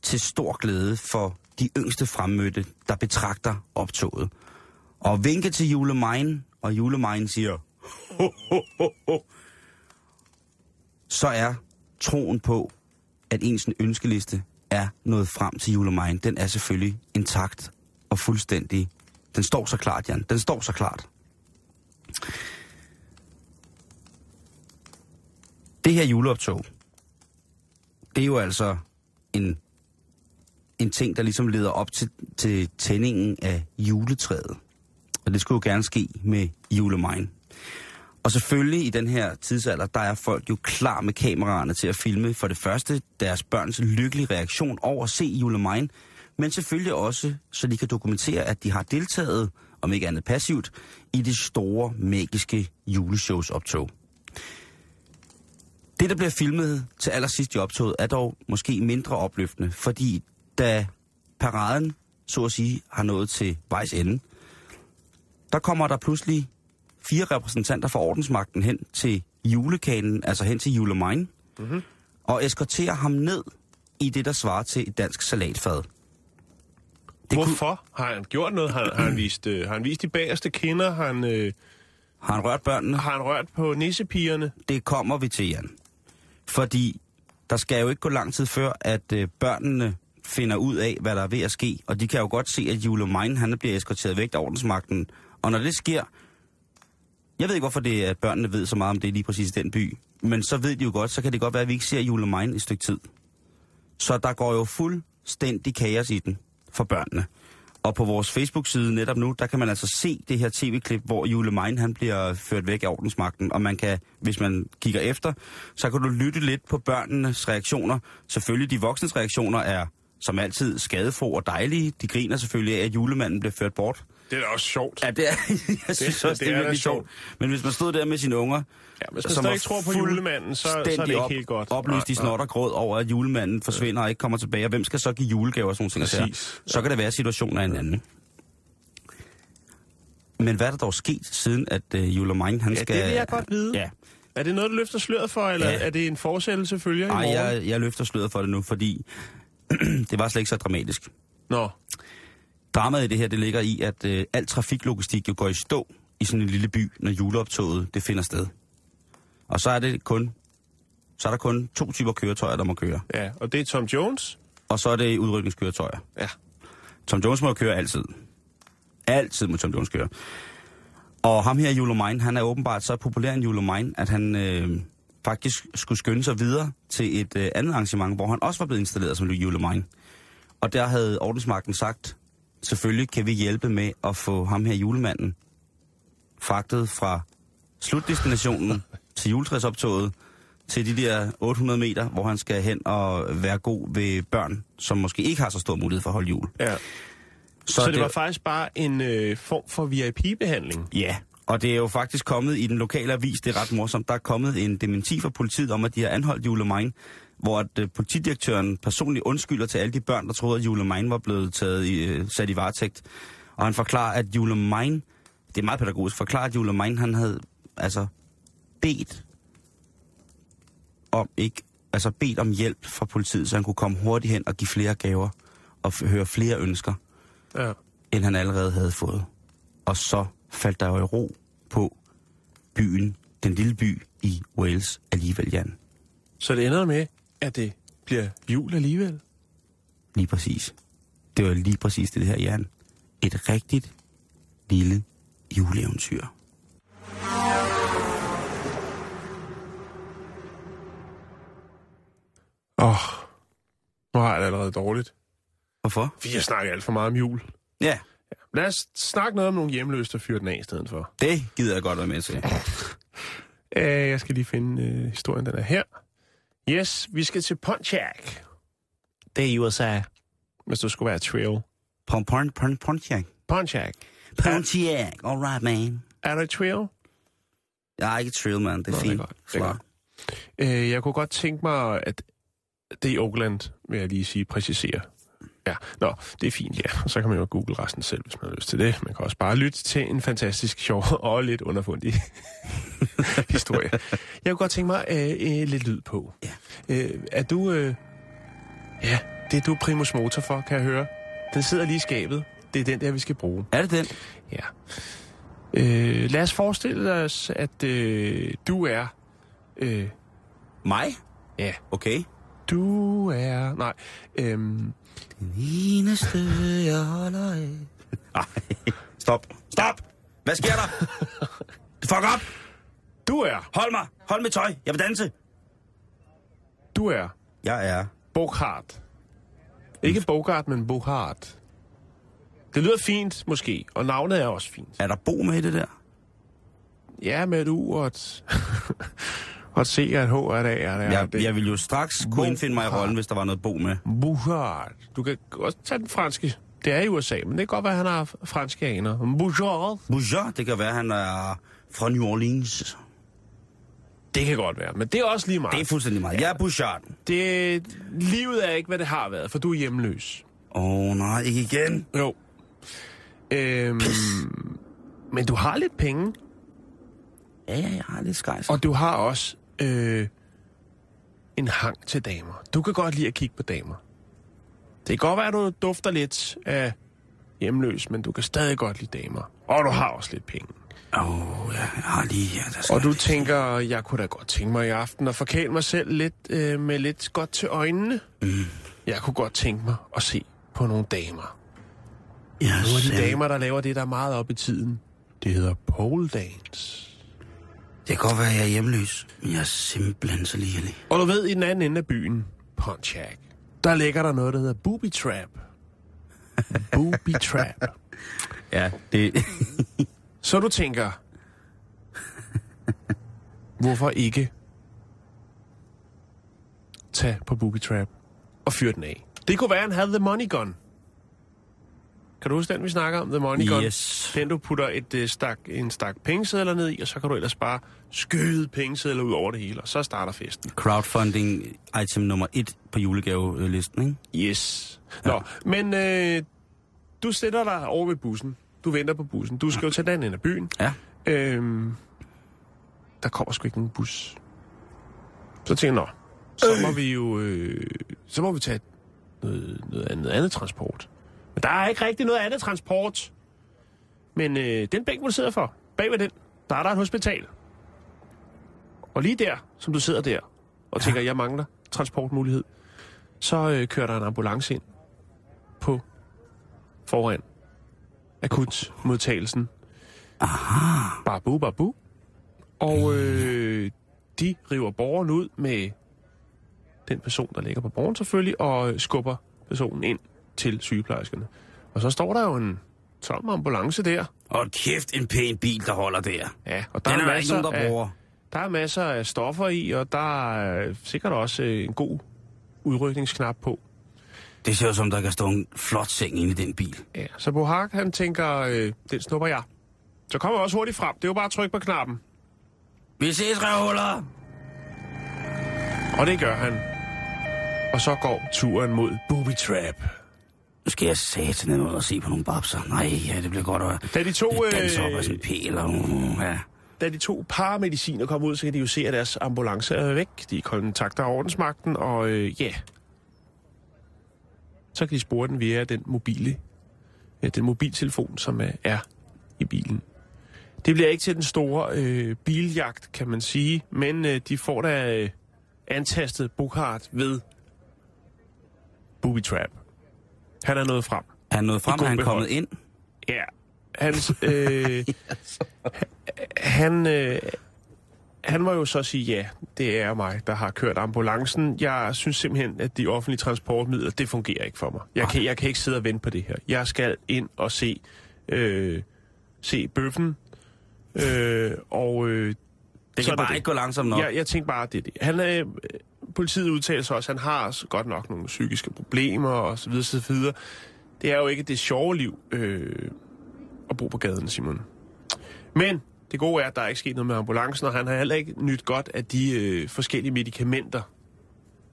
Speaker 4: til stor glæde for de yngste fremmødte, der betragter optoget. Og vinker til Julemine, og Julemine siger, ho, ho, ho, ho så er troen på, at ens ønskeliste er nået frem til Julemine, den er selvfølgelig intakt og fuldstændig. Den står så klart, Jan. Den står så klart. Det her juleoptog, det er jo altså en, en ting, der ligesom leder op til, til tændingen af juletræet. Og det skulle jo gerne ske med julemanden. Og selvfølgelig i den her tidsalder, der er folk jo klar med kameraerne til at filme for det første deres børns lykkelige reaktion over at se julemine, men selvfølgelig også, så de kan dokumentere, at de har deltaget, om ikke andet passivt, i det store, magiske juleshows optog. Det, der bliver filmet til allersidst i optoget, er dog måske mindre opløftende, fordi da paraden, så at sige, har nået til vejs ende, der kommer der pludselig fire repræsentanter fra ordensmagten hen til julekanen, altså hen til julemine, mm-hmm. og eskorterer ham ned i det, der svarer til et dansk salatfad. Det kunne,
Speaker 5: Hvorfor? Har han gjort noget? Har, har, han, vist, øh, har han vist de bagerste kinder? Har han, øh,
Speaker 4: har han rørt børnene?
Speaker 5: har han rørt på nissepigerne?
Speaker 4: Det kommer vi til, Jan. Fordi der skal jo ikke gå lang tid før, at øh, børnene finder ud af, hvad der er ved at ske. Og de kan jo godt se, at julemine han bliver eskorteret væk af ordensmagten. Og når det sker, jeg ved ikke, hvorfor det er, at børnene ved så meget om det lige præcis i den by. Men så ved de jo godt, så kan det godt være, at vi ikke ser julemine i et stykke tid. Så der går jo fuldstændig kaos i den for børnene. Og på vores Facebook-side netop nu, der kan man altså se det her tv-klip, hvor Julemine han bliver ført væk af ordensmagten. Og man kan, hvis man kigger efter, så kan du lytte lidt på børnenes reaktioner. Selvfølgelig de voksnes reaktioner er som altid skadefro og dejlige. De griner selvfølgelig af, at julemanden bliver ført bort.
Speaker 5: Det er da også sjovt.
Speaker 4: Ja, det er, jeg synes
Speaker 5: det
Speaker 4: også, det
Speaker 5: er
Speaker 4: er virkelig
Speaker 5: sjovt.
Speaker 4: sjovt. Men hvis man stod der med sine unger,
Speaker 5: Ja, hvis man
Speaker 4: som
Speaker 5: ikke tror på julemanden, så, så er det ikke
Speaker 4: op-
Speaker 5: helt godt.
Speaker 4: Opløst i
Speaker 5: Nej,
Speaker 4: snot og gråd over, at julemanden forsvinder og ikke kommer tilbage. Og hvem skal så give julegaver og sådan nogle ting?
Speaker 5: Præcis.
Speaker 4: sager? Så kan det være, at situationen er en anden. Men hvad er der dog sket, siden at uh, Julemine, han
Speaker 5: Ja,
Speaker 4: skal...
Speaker 5: det vil jeg godt vide.
Speaker 4: Ja.
Speaker 5: Er det noget, du løfter sløret for, eller
Speaker 4: Ja.
Speaker 5: er det en forsættelse følger i morgen?
Speaker 4: jeg, jeg løfter sløret for det nu, fordi det var slet ikke så dramatisk.
Speaker 5: Nå,
Speaker 4: Dramaet i det her, det ligger i, at øh, al trafiklogistik jo går i stå i sådan en lille by, når juleoptoget det finder sted. Og så er det kun, så er der kun to typer køretøjer, der må køre.
Speaker 5: ja, og det er Tom Jones.
Speaker 4: Og så er det udrykningskøretøjer.
Speaker 5: Ja.
Speaker 4: Tom Jones må køre altid. Altid må Tom Jones køre. Og ham her, Julemine, han er åbenbart så populær en Julemine, at han øh, faktisk skulle skynde sig videre til et øh, andet arrangement, hvor han også var blevet installeret som Julemine. Og der havde ordensmagten sagt, selvfølgelig kan vi hjælpe med at få ham her julemanden fragtet fra slutdestinationen til juletræsoptoget til de der 800 meter, hvor han skal hen og være god ved børn, som måske ikke har så stor mulighed for at holde jul.
Speaker 5: ja. Så, så det, var faktisk bare en øh, form for VIP-behandling.
Speaker 4: Ja, og det er jo faktisk kommet i den lokale avis, det er ret morsomt, der er kommet en dementi fra politiet om, at de har anholdt Julemine, hvor at, uh, politidirektøren personligt undskylder til alle de børn, der troede, at Julemine var blevet taget i, uh, sat i varetægt. Og han forklarer, at Julemine, det er meget pædagogisk, forklarer, at Julemine, han havde altså bedt om ikke, altså bedt om hjælp fra politiet, så han kunne komme hurtigt hen og give flere gaver og høre flere ønsker
Speaker 5: Ja.
Speaker 4: end han allerede havde fået. Og så faldt der jo i ro på byen, den lille by i Wales alligevel, Jan.
Speaker 5: Så det ender med, at det bliver jul alligevel.
Speaker 4: Lige præcis. Det var lige præcis det her, Jan. Et rigtigt lille juleeventyr.
Speaker 5: Åh, oh, nu har jeg det allerede dårligt.
Speaker 4: Hvorfor?
Speaker 5: Vi har snakket alt for meget om jul.
Speaker 4: Ja,
Speaker 5: Lad os snakke noget om nogle hjemløse, der fyrer den af i stedet for.
Speaker 4: det gider jeg godt være med til.
Speaker 5: Uh, jeg skal lige finde uh, historien, den er her. Yes, vi skal til Pontiac. Det er i USA. Hvis du skulle være trail.
Speaker 4: Pon, pon, pon, Pontiac.
Speaker 5: Pontiac.
Speaker 4: Pontiac, all right, man.
Speaker 5: Er der trail?
Speaker 4: Jeg er ikke trail, man. Det er
Speaker 5: Nå, det er
Speaker 4: fint.
Speaker 5: godt. Det er godt. Uh, jeg kunne godt tænke mig, at det er i Oakland, vil jeg lige sige, præcisere. Ja, nå, det er fint, ja. Og så kan man jo google resten selv, hvis man har lyst til det. Man kan også bare lytte til en fantastisk, sjov og lidt underfundig historie. Jeg kunne godt tænke mig uh, uh, lidt lyd på.
Speaker 4: Ja.
Speaker 5: Uh, er du... Uh, ja, det er du primus motor for, kan jeg høre. Den sidder lige i skabet. Det er den der, vi skal bruge.
Speaker 4: Er det den?
Speaker 5: Ja. Øh, lad os forestille os, at øh, du er... Øh,
Speaker 4: Mig?
Speaker 5: ja,
Speaker 4: Okay.
Speaker 5: du er... Nej, øhm,
Speaker 4: Den eneste, jeg holder af. Ej, stop. Stop! Hvad sker der? Fuck op!
Speaker 5: du er...
Speaker 4: Hold mig! Hold mit tøj! Jeg vil danse!
Speaker 5: Du er
Speaker 4: Jeg er...
Speaker 5: Bogart. Ikke Bogart, men Bogart. Det lyder fint, måske, og navnet er også fint.
Speaker 4: Er der bo med i det der?
Speaker 5: Ja, med et U og et, og C og et H et A. og et.
Speaker 4: Jeg, jeg vil jo straks kunne indfinde mig i rollen, hvis der var noget bo med.
Speaker 5: Bouchard. Du kan også tage den franske. Det er i USA, men det kan godt være, at han har franske aner. Bouchard.
Speaker 4: Bouger, det kan være, han er fra New Orleans.
Speaker 5: Det kan godt være, men det er også lige meget.
Speaker 4: Det er fuldstændig meget. Jeg er Bouchard.
Speaker 5: Det, livet er ikke, hvad det har været, for du er hjemløs.
Speaker 4: Åh oh, nej, ikke igen.
Speaker 5: Jo. Øhm, men du har lidt penge,
Speaker 4: Ja, ja, jeg har lidt skejs.
Speaker 5: og du har også øh, en hang til damer. Du kan godt lide at kigge på damer. Det kan godt være, at du dufter lidt af hjemløs, men du kan stadig godt lide damer. Og du har også lidt penge.
Speaker 4: Åh, oh, ja, jeg har lige... Ja, der skal
Speaker 5: Og du
Speaker 4: lidt-
Speaker 5: tænker, jeg kunne da godt tænke mig i aften at forkæle mig selv lidt øh, med lidt godt til øjnene. Mm. Jeg kunne godt tænke mig at se på nogle damer.
Speaker 4: Ja,
Speaker 5: Nogle af de damer, der laver det, der er meget op i tiden. Det hedder pole dance.
Speaker 4: Det kan godt være, at jeg er hjemløs, men jeg er simpelthen så ligelig.
Speaker 5: Og du ved, i den anden ende af byen, Pontiac, der ligger der noget, der hedder Booby Trap. Booby Trap.
Speaker 4: Ja, det...
Speaker 5: Så du tænker, hvorfor ikke tage på Booby Trap og fyre den af? Det kunne være, at han havde The Money Gun. Kan du huske den, vi snakker om? The Money Gun?
Speaker 4: Yes.
Speaker 5: Den, du putter et, øh, stak, en stak pengesedler ned i, og så kan du ellers bare skyde pengesedler ud over det hele, og så starter festen.
Speaker 4: Crowdfunding item nummer et på julegavelisten, ikke?
Speaker 5: Yes. Nå, men øh, du sætter dig over ved bussen. Du venter på bussen. Du skal jo tage den ind af byen.
Speaker 4: Ja.
Speaker 5: Øhm, der kommer sgu ikke nogen bus. Så tænker jeg, nå, så må vi jo øh, så må vi tage noget, noget, andet, noget andet transport. Men der er ikke rigtig noget andet transport. Men øh, den bænk, hvor du sidder for, bag ved den, der er der et hospital. Og lige der, som du sidder der, og tænker, jeg mangler transportmulighed, så øh, kører der en ambulance ind på foran akutmodtagelsen. Aha. Babu, babu. Og øh, de river borgeren ud med den person, der ligger på borgeren selvfølgelig, og skubber personen ind til sygeplejerskerne. Og så står der jo en tom ambulance der.
Speaker 4: Og kæft, en pæn bil, der holder der.
Speaker 5: Ja, og der
Speaker 4: Den er
Speaker 5: er,
Speaker 4: der ikke
Speaker 5: masser
Speaker 4: nogen, der
Speaker 5: af,
Speaker 4: bruger.
Speaker 5: der er masser af stoffer i, og der er sikkert også øh, en god udrykningsknap på.
Speaker 4: Det ser ud som, der kan stå en flot seng inde i den bil.
Speaker 5: Ja, så Bohak, han tænker, øh, den snupper jeg. Så kommer også hurtigt frem. Det er jo bare at trykke på knappen.
Speaker 4: Vi ses, røvhuller!
Speaker 5: Og det gør han. Og så går turen mod Booby Trap.
Speaker 4: Nu skal jeg satan ud og se på nogle babser. Nej, ja, det bliver godt at
Speaker 5: Da de to,
Speaker 4: danse op af
Speaker 5: øh,
Speaker 4: sådan en pæl. Og, ja.
Speaker 5: da de to paramediciner kommer ud, så kan de jo se, at deres ambulance er væk. De kontakter ordensmagten, og øh, ja, så kan de spore den via den mobile, ja, den mobiltelefon, som er, er i bilen. Det bliver ikke til den store øh, biljagt, kan man sige, men øh, de får da øh, antastet Bukhart ved Booby Trap. Han er nået frem.
Speaker 4: Han nåede frem,
Speaker 5: god
Speaker 4: og han er kommet ind.
Speaker 5: Ja, hans, øh, han, øh, han må jo så sige, ja, det er mig, der har kørt ambulancen. Jeg synes simpelthen, at de offentlige transportmidler, det fungerer ikke for mig. Jeg kan, jeg kan ikke sidde og vente på det her. Jeg skal ind og se, øh, se bøffen, øh, og øh,
Speaker 4: Det kan
Speaker 5: er
Speaker 4: bare ikke gå langsomt nok.
Speaker 5: jeg, jeg tænkte bare, det er det. Han er, politiet udtaler sig også, at han har godt nok nogle psykiske problemer og så videre, så videre. Det er jo ikke det sjove liv øh, at bo på gaden, Simon. Men det gode er, at der er ikke sket noget med ambulancen, og han har heller ikke nyt godt af de øh, forskellige medicamenter,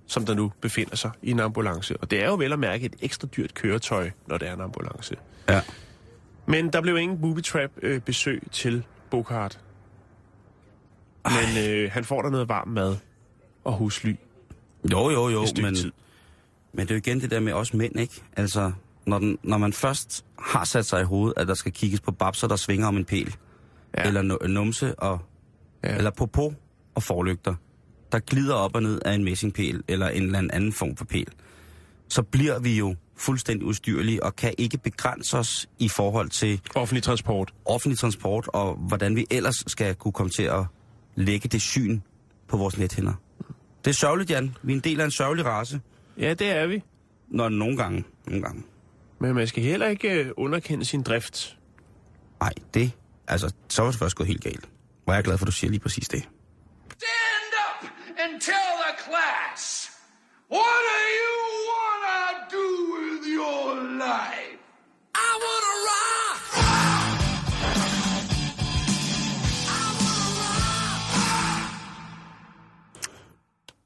Speaker 5: som der nu befinder sig i en ambulance. Og det er jo vel at mærke et ekstra dyrt køretøj, når det er en ambulance.
Speaker 4: Ja.
Speaker 5: Men der blev ingen booby trap øh, besøg til Bokart. Men øh, han får der noget varm mad og husly
Speaker 4: Jo, jo, jo, men,
Speaker 5: tid.
Speaker 4: men det er jo igen det der med os mænd, ikke? Altså, når, den, når man først har sat sig i hovedet, at der skal kigges på babser, der svinger om en pæl,
Speaker 5: Ja.
Speaker 4: eller nu- numse, og,
Speaker 5: Ja.
Speaker 4: eller popo og forlygter, der glider op og ned af en messingpæl, eller en eller anden form for pæl, så bliver vi jo fuldstændig ustyrlige, og kan ikke begrænse os i forhold til
Speaker 5: Offentlig transport.
Speaker 4: offentlig transport, og hvordan vi ellers skal kunne komme til at lægge det syn på vores nethænder. Det er sørgeligt, Jan. Vi er en del af en sørgelig race.
Speaker 5: Ja, det er vi.
Speaker 4: Når nogle gange, nogle gange.
Speaker 5: Men man skal heller ikke øh, underkende sin drift.
Speaker 4: Nej, det, altså, så var det først gået helt galt. Hvor er jeg glad for, at du siger lige præcis det.
Speaker 10: Stand up and tell the class. What do you wanna do with your life? I wanna rock.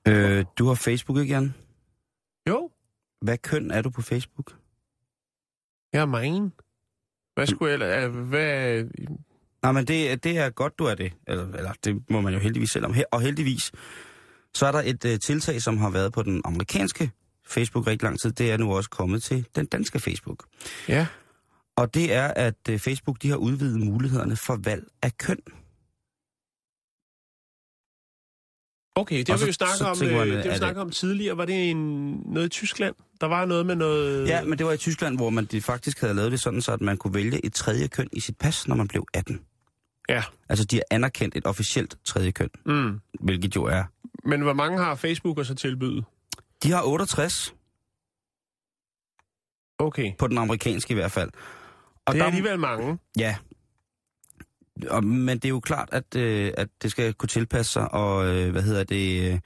Speaker 4: Øh, du har Facebook, ikke, Jan?
Speaker 5: Jo,
Speaker 4: Hvad køn er du på Facebook?
Speaker 5: jeg er mine. Hvad skulle jeg øh, Hvad...
Speaker 4: Nej, men det, det er godt, du er det. Eller, eller det må man jo heldigvis selv om. Og heldigvis, så er der et uh, tiltag, som har været på den amerikanske Facebook rigtig lang tid. Det er nu også kommet til den danske Facebook.
Speaker 5: Ja,
Speaker 4: Og det er, at uh, Facebook de har udvidet mulighederne for valg af køn.
Speaker 5: Okay, det
Speaker 4: Og
Speaker 5: har vi jo snakket
Speaker 4: så
Speaker 5: om,
Speaker 4: man,
Speaker 5: øh, det vi snakket om tidligere. Var det en, noget i Tyskland? Der var noget med noget...
Speaker 4: Ja, men det var i Tyskland, hvor man de faktisk havde lavet det sådan, så at man kunne vælge et tredje køn i sit pas, når man blev 18.
Speaker 5: Ja.
Speaker 4: Altså, de har anerkendt et officielt tredje køn,
Speaker 5: Mm.
Speaker 4: hvilket jo er...
Speaker 5: Men hvor mange har Facebook og så tilbyde?
Speaker 4: De har 68,
Speaker 5: Okay.
Speaker 4: på den amerikanske i hvert fald. Og
Speaker 5: Det er
Speaker 4: der-
Speaker 5: alligevel mange.
Speaker 4: Ja. Og, men det er jo klart, at, øh, at det skal kunne tilpasse sig, og øh, hvad hedder det, øh,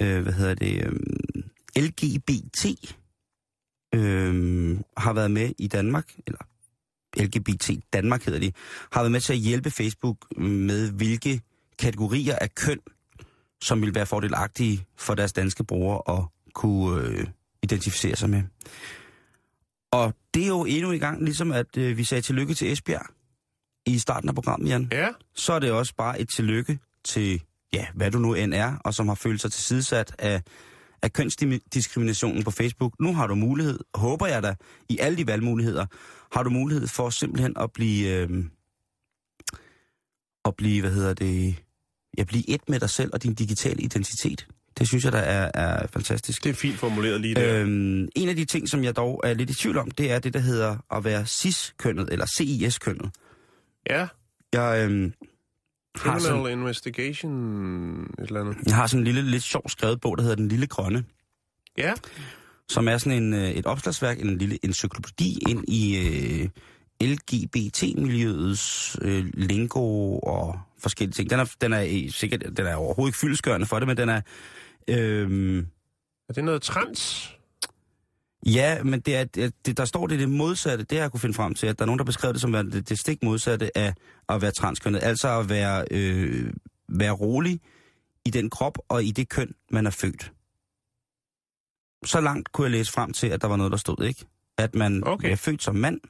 Speaker 4: øh hvad hedder det, øh, LGBT øh, har været med i Danmark, eller LGBT Danmark hedder de, har været med til at hjælpe Facebook med, hvilke kategorier af køn, som vil være fordelagtige for deres danske brugere at kunne øh, identificere sig med. Og det er jo endnu i gang, ligesom at øh, vi sagde tillykke til Esbjerg i starten af programmet, Jan.
Speaker 5: Ja.
Speaker 4: Så er det også bare et tillykke til, ja, hvad du nu end er, og som har følt sig tilsidesat af, af kønsdiskriminationen på Facebook. Nu har du mulighed, håber jeg da, i alle de valgmuligheder, har du mulighed for simpelthen at blive, øh, at blive, hvad hedder det, ja, blive et med dig selv og din digitale identitet. Det synes jeg, der er, er fantastisk.
Speaker 5: Det er fint formuleret lige der.
Speaker 4: Øhm, en af de ting, som jeg dog er lidt i tvivl om, det er det, der hedder at være cis-kønnet, eller CIS-kønnet.
Speaker 5: Ja.
Speaker 4: Jeg, øhm, har sådan,
Speaker 5: Criminal Investigation, et eller andet.
Speaker 4: jeg har sådan en lille, lidt sjov skrevet bog, der hedder Den Lille Grønne,
Speaker 5: Ja.
Speaker 4: som er sådan en, øh, et opslagsværk, en lille encyklopædi ind i øh, LGBT-miljøets øh, lingo og forskellige ting. Den er, den er sikkert, den er overhovedet ikke fyldeskørende for det, men den er... Øh,
Speaker 5: Er det noget trans?
Speaker 4: Ja, men det er, det, der står det det modsatte, det har jeg kunne finde frem til, at der er nogen, der beskrev det som værende det, det stik modsatte af at være transkønnet. Altså at være, øh, være rolig i den krop og i det køn, man er født. Så langt kunne jeg læse frem til, at der var noget, der stod, ikke? At man
Speaker 5: Okay.
Speaker 4: er født som mand,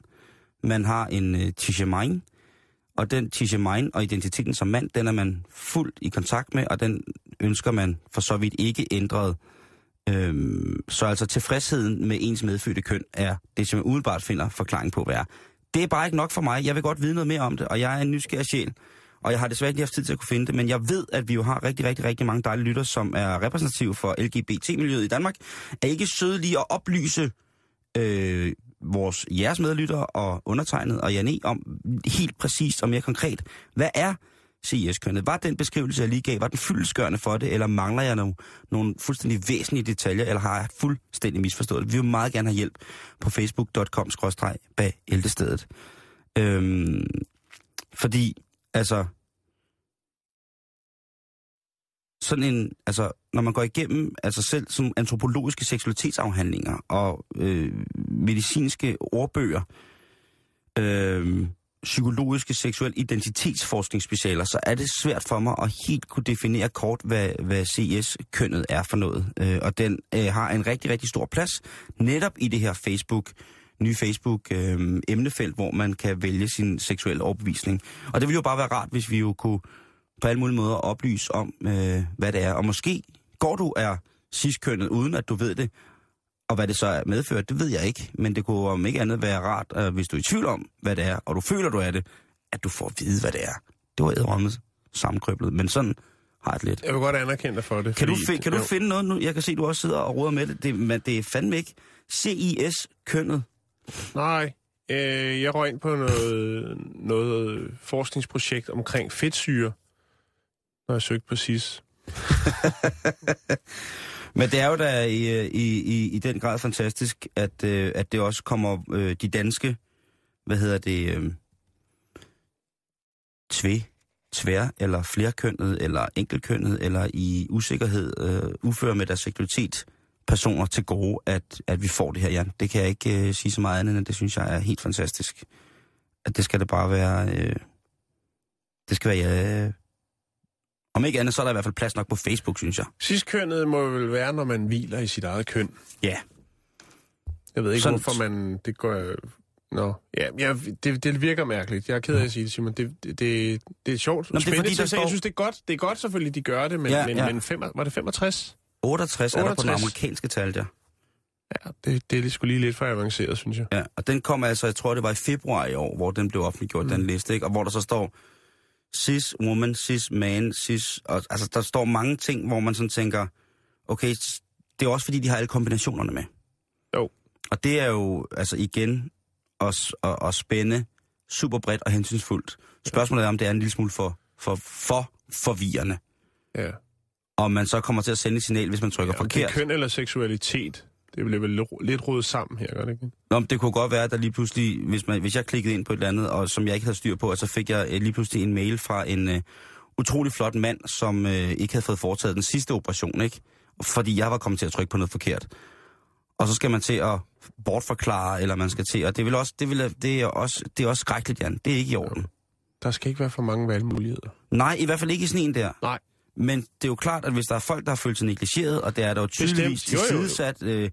Speaker 4: man har en øh, tishamine, og den tishamine og identiteten som mand, den er man fuldt i kontakt med, og den ønsker man for så vidt ikke ændret. Øhm, så altså tilfredsheden med ens medfødte køn er det, som jeg umiddelbart finder forklaring på, hvad er. Det er bare ikke nok for mig. Jeg vil godt vide noget mere om det, og jeg er en nysgerrig sjæl. Og jeg har desværre ikke haft tid til at kunne finde det, men jeg ved, at vi jo har rigtig, rigtig, rigtig mange dejlige lytter, som er repræsentative for LGBT-miljøet i Danmark. Er ikke søde lige at oplyse øh, vores jeres medlytter og undertegnet og Janne om helt præcist og mere konkret, hvad er CIS-kønnet? Var den beskrivelse, jeg lige gav, var den fyldeskørende for det, eller mangler jeg nogle, nogle fuldstændig væsentlige detaljer, eller har jeg fuldstændig misforstået det? Vi vil meget gerne have hjælp på facebook.com bag ældestedet. Øhm, fordi, altså, sådan en, altså, når man går igennem, altså selv som antropologiske seksualitetsafhandlinger og øh, medicinske ordbøger, øh, psykologiske seksuel identitetsforskningsspecialer, så er det svært for mig at helt kunne definere kort, hvad, hvad CS-kønnet er for noget. Øh, og den øh, har en rigtig, rigtig stor plads netop i det her Facebook, nye Facebook-emnefelt, øh, hvor man kan vælge sin seksuelle overbevisning. Og det ville jo bare være rart, hvis vi jo kunne på alle mulige måder oplyse om, øh, hvad det er. Og måske går du er cis-kønnet, uden at du ved det, og hvad det så er medført, det ved jeg ikke. Men det kunne om ikke andet være rart, øh, hvis du er i tvivl om, hvad det er, og du føler, du er det, at du får at vide, hvad det er. Det var æderrommet sammenkrøblet, men sådan har jeg lidt.
Speaker 5: Jeg vil godt anerkende dig for det.
Speaker 4: Kan, du,
Speaker 5: fordi-
Speaker 4: fi- kan du finde noget nu? Jeg kan se, du også sidder og råder med det. Det, men det er fandme ikke CIS-kønnet.
Speaker 5: Nej, øh, jeg røg ind på noget, noget forskningsprojekt omkring fedtsyre, når jeg søgte på SIS.
Speaker 4: Men det er jo da i, øh, i, i, i den grad fantastisk, at, øh, at det også kommer øh, de danske, hvad hedder det, øh, tve, tvær, eller flerkønnet, eller enkelkønnet, eller i usikkerhed, øh, ufører med deres seksualitet, personer til gode, at, at vi får det her, Jan. Det kan jeg ikke øh, sige så meget andet, end det synes jeg er helt fantastisk. At det skal det bare være, øh, det skal være, ja, om ikke andet, så er der i hvert fald plads nok på Facebook, synes jeg.
Speaker 5: Cis-kønnet må vel være, når man hviler i sit eget køn.
Speaker 4: Ja.
Speaker 5: Jeg ved ikke,
Speaker 4: Sådan-
Speaker 5: hvorfor man... Det går... Nå, ja, ja det, det virker mærkeligt. Jeg er ked af at sige det, Simon. Det, det, det, det er sjovt.
Speaker 4: Nå, men det er
Speaker 5: Spændende
Speaker 4: fordi, der står-
Speaker 5: Jeg synes, det er godt. Det er godt selvfølgelig, de gør det, men,
Speaker 4: Ja,
Speaker 5: men,
Speaker 4: ja.
Speaker 5: men fem, var det 65?
Speaker 4: 68, 68. er der på den
Speaker 5: 68.
Speaker 4: amerikanske tal, ja.
Speaker 5: Ja, det, det er sgu lige lidt for avanceret, synes jeg.
Speaker 4: ja. Og den kom altså, jeg tror det var i februar i år, hvor den blev offentliggjort, mm. den liste, ikke? Og hvor der så står cis woman, cis man, cis... Og, altså, der står mange ting, hvor man sådan tænker, okay, det er også fordi, de har alle kombinationerne med.
Speaker 5: Jo.
Speaker 4: Og det er jo, altså igen, at, at, at spænde super bredt og hensynsfuldt. Spørgsmålet er, om det er en lille smule for, for, for forvirrende.
Speaker 5: Ja.
Speaker 4: Og man så kommer til at sende et signal, hvis man trykker
Speaker 5: ja om det er
Speaker 4: forkert.
Speaker 5: køn eller seksualitet, det bliver vel lidt rodet sammen her, gør det ikke?
Speaker 4: Nå, men det kunne godt være, at der lige pludselig, hvis, man, hvis jeg klikkede ind på et eller andet, og som jeg ikke havde styr på, så fik jeg øh, lige pludselig en mail fra en uh, utrolig flot mand, som uh, ikke havde fået foretaget den sidste operation, ikke? Fordi jeg var kommet til at trykke på noget forkert. Og så skal man til at bortforklare, eller man skal til, og det, vil også, det, vil, det, er også, det er også skrækkeligt, Jan. Det er ikke i orden.
Speaker 5: Der skal ikke være for mange valgmuligheder.
Speaker 4: Nej, i hvert fald ikke i sådan en der.
Speaker 5: Nej.
Speaker 4: Men det er jo klart, at hvis der er folk, der har følt sig negligeret, og det er der jo tydeligvis tilsidesat, øh,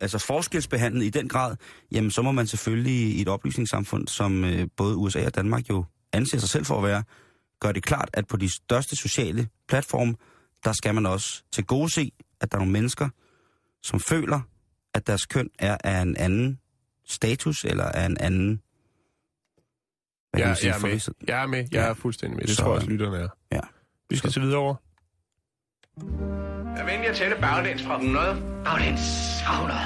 Speaker 4: altså forskelsbehandlet i den grad, jamen så må man selvfølgelig i et oplysningssamfund, som øh, både USA og Danmark jo anser sig selv for at være, gøre det klart, at på de største sociale platforme, der skal man også til gode se, at der er nogle mennesker, som føler, at deres køn er af en anden status, eller af en anden...
Speaker 5: Jeg,
Speaker 4: sige,
Speaker 5: jeg, er med. jeg er med. Jeg
Speaker 4: Ja.
Speaker 5: er fuldstændig med. Det
Speaker 4: Så,
Speaker 5: tror jeg også, lytterne er.
Speaker 4: Ja.
Speaker 5: Vi skal til videre over.
Speaker 8: Jeg er venlig at tælle baglæns fra 100.
Speaker 11: Baglæns fra 100.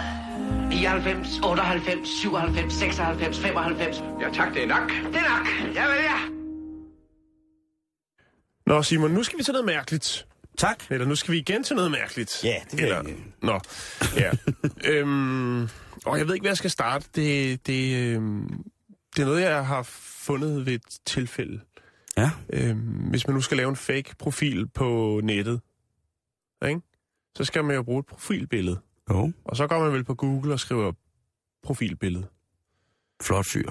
Speaker 11: 99, 98, 97, 96, 95.
Speaker 8: Ja tak, det er nok.
Speaker 11: Det er nok. Jeg vælger.
Speaker 5: Nå, Simon, nu skal vi til noget mærkeligt.
Speaker 4: Tak.
Speaker 5: Eller nu skal vi igen til noget mærkeligt.
Speaker 4: Ja, det vil
Speaker 5: Eller,
Speaker 4: jeg.
Speaker 5: Nå, ja. øhm, og jeg ved ikke, hvad jeg skal starte. Det, det, øhm, det er noget, jeg har fundet ved et tilfælde.
Speaker 4: Ja.
Speaker 5: Øhm, hvis man nu skal lave en fake profil på nettet, ikke? så skal man jo bruge et profilbillede.
Speaker 4: Jo.
Speaker 5: Og så går man vel på Google og skriver profilbillede.
Speaker 4: Flot fyr.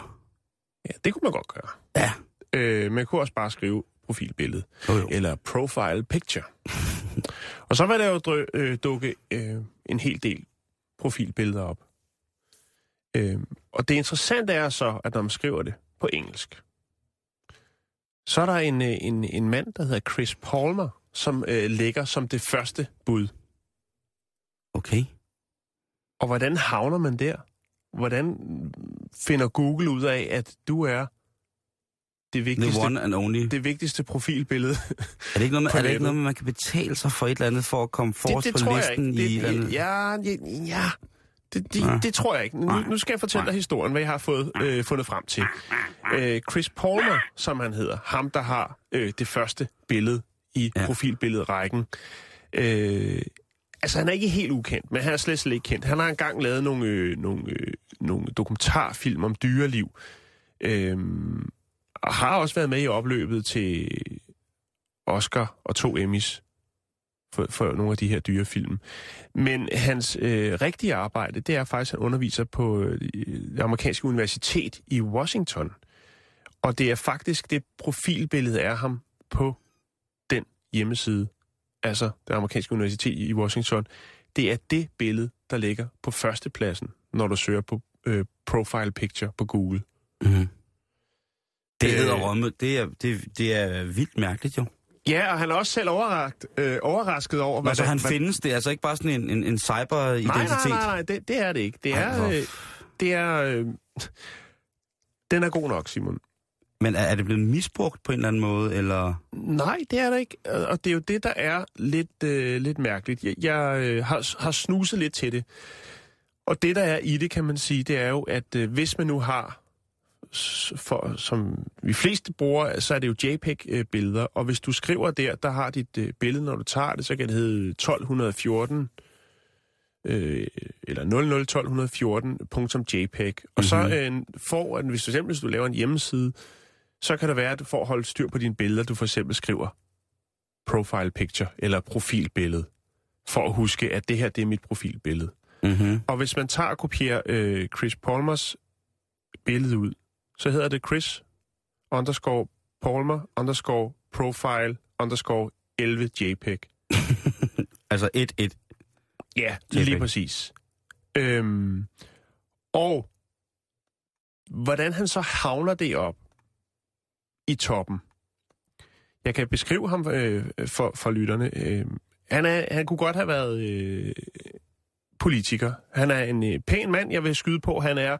Speaker 5: Ja, det kunne man godt gøre.
Speaker 4: Ja.
Speaker 5: Øh, man kunne også bare skrive profilbillede.
Speaker 4: Jo, jo.
Speaker 5: Eller profile picture. og så vil der jo drø, øh, dukke øh, en hel del profilbilleder op. Øh, og det interessante er så, at når man skriver det på engelsk, så er der en, øh, en, en mand, der hedder Chris Palmer, som øh, ligger som det første bud.
Speaker 4: Okay.
Speaker 5: Og hvordan havner man der? Hvordan finder Google ud af, at du er det vigtigste,
Speaker 4: The one and only.
Speaker 5: det vigtigste profilbillede?
Speaker 4: Er det ikke noget,
Speaker 5: på
Speaker 4: er det ikke noget man kan betale sig for et eller andet, for at komme forrest
Speaker 5: det, det
Speaker 4: på
Speaker 5: tror jeg
Speaker 4: listen
Speaker 5: ikke. Det,
Speaker 4: i et eller andet?
Speaker 5: ja, ja, ja. Det, det, det tror jeg ikke. Nu, nu skal jeg fortælle dig historien, hvad jeg har fået, øh, fundet frem til. Øh, Chris Palmer, som han hedder, ham der har øh, det første billede i
Speaker 4: Ja.
Speaker 5: profilbilledrækken. Øh, altså, han er ikke helt ukendt, men han er slet, slet ikke kendt. Han har engang lavet nogle, øh, nogle, øh, nogle dokumentarfilm om dyreliv. Øh, og har også været med i opløbet til Oscar og to Emmys for, for nogle af de her dyrefilm. Men hans øh, rigtige arbejde, det er faktisk, at han underviser på øh, det amerikanske universitet i Washington. Og det er faktisk det profilbillede af ham på hjemmeside, altså det amerikanske universitet i Washington. Det er det billede, der ligger på førstepladsen, når du søger på øh, profile picture på Google.
Speaker 4: Mm-hmm. Det,
Speaker 5: Øh.
Speaker 4: hedder Rømme. Det, er, det, det er vildt mærkeligt jo.
Speaker 5: Ja, og han er også selv overrasket, øh, overrasket over,
Speaker 4: Altså, han
Speaker 5: hvad,
Speaker 4: findes. Det er altså ikke bare sådan en, en, en cyber-identitet.
Speaker 5: Nej, nej, nej, nej det, det er det ikke. Det
Speaker 4: Ej,
Speaker 5: er...
Speaker 4: hvor-
Speaker 5: Øh, det er øh, den er god nok, Simon.
Speaker 4: Men er, er det blevet misbrugt på en eller anden måde, eller...
Speaker 5: Nej, det er det ikke. Og det er jo det, der er lidt, øh, lidt mærkeligt. Jeg, jeg øh, har, har snuset lidt til det. Og det, der er i det, kan man sige, det er jo, at øh, hvis man nu har, for, som vi fleste bruger, så er det jo JPEG-billeder. Og hvis du skriver der, der har dit øh, billede, når du tager det, så kan det hedde 1214 øh, eller 001214.jpg. Og så
Speaker 4: Mhm.
Speaker 5: øh, får, at hvis du eksempel hvis du laver en hjemmeside, så kan det være, at du får holdt styr på dine billeder, du for eksempel skriver profile picture eller profilbillede, for at huske, at det her det er mit profilbillede.
Speaker 4: Mm-hmm.
Speaker 5: Og hvis man tager og kopierer øh, Chris Palmers billede ud, så hedder det Chris underscore Palmer underscore profile underscore 11 JPEG.
Speaker 4: Altså 1-1.
Speaker 5: Ja,
Speaker 4: JPEG.
Speaker 5: lige præcis. Øhm, og hvordan han så havner det op i toppen. Jeg kan beskrive ham øh, for, for lytterne. Øh, han, er, han kunne godt have været øh, politiker. Han er en øh, pæn mand, jeg vil skyde på. Han er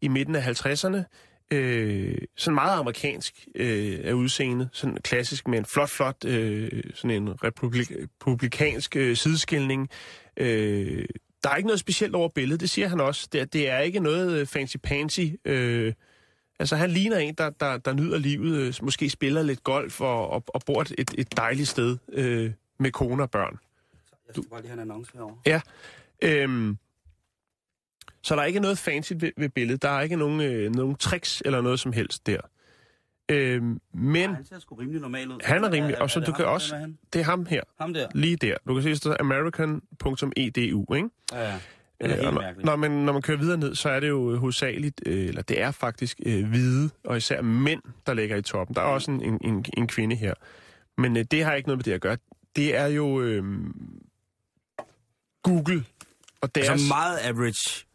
Speaker 5: i midten af 50'erne. Øh, sådan meget amerikansk øh, af udseende. Sådan klassisk med en flot, flot øh, sådan en republik, republikansk øh, sideskilning. Øh, der er ikke noget specielt over billedet, det siger han også. Det, det er ikke noget fancy-pansy. Øh, Altså, han ligner en, der, der, der nyder livet, øh, måske spiller lidt golf og, og, og bor et, et dejligt sted øh, med kone og børn.
Speaker 4: Jeg skal bare lige have en annonce herovre.
Speaker 5: Ja. Øhm, så der er ikke noget fancy ved, ved billedet. Der er ikke nogen, øh, nogen tricks eller noget som helst der. Øhm, men
Speaker 4: Han ser sgu rimelig normal ud.
Speaker 5: han er rimelig, og så du
Speaker 4: ham,
Speaker 5: kan også,
Speaker 4: er
Speaker 5: det er ham her,
Speaker 4: Ham der.
Speaker 5: lige der. Du kan se, at der står american.edu, ikke?
Speaker 4: Ja, ja. Det er
Speaker 5: Øh,
Speaker 4: helt
Speaker 5: når,
Speaker 4: mærkeligt.
Speaker 5: når, man, når man kører videre ned, så er det jo hovedsageligt, øh, eller det er faktisk øh, hvide, og især mænd, der ligger i toppen. Der er også en, en, en, en kvinde her. Men øh, det har ikke noget med det at gøre. Det er jo øh, Google, og det er
Speaker 4: Altså meget average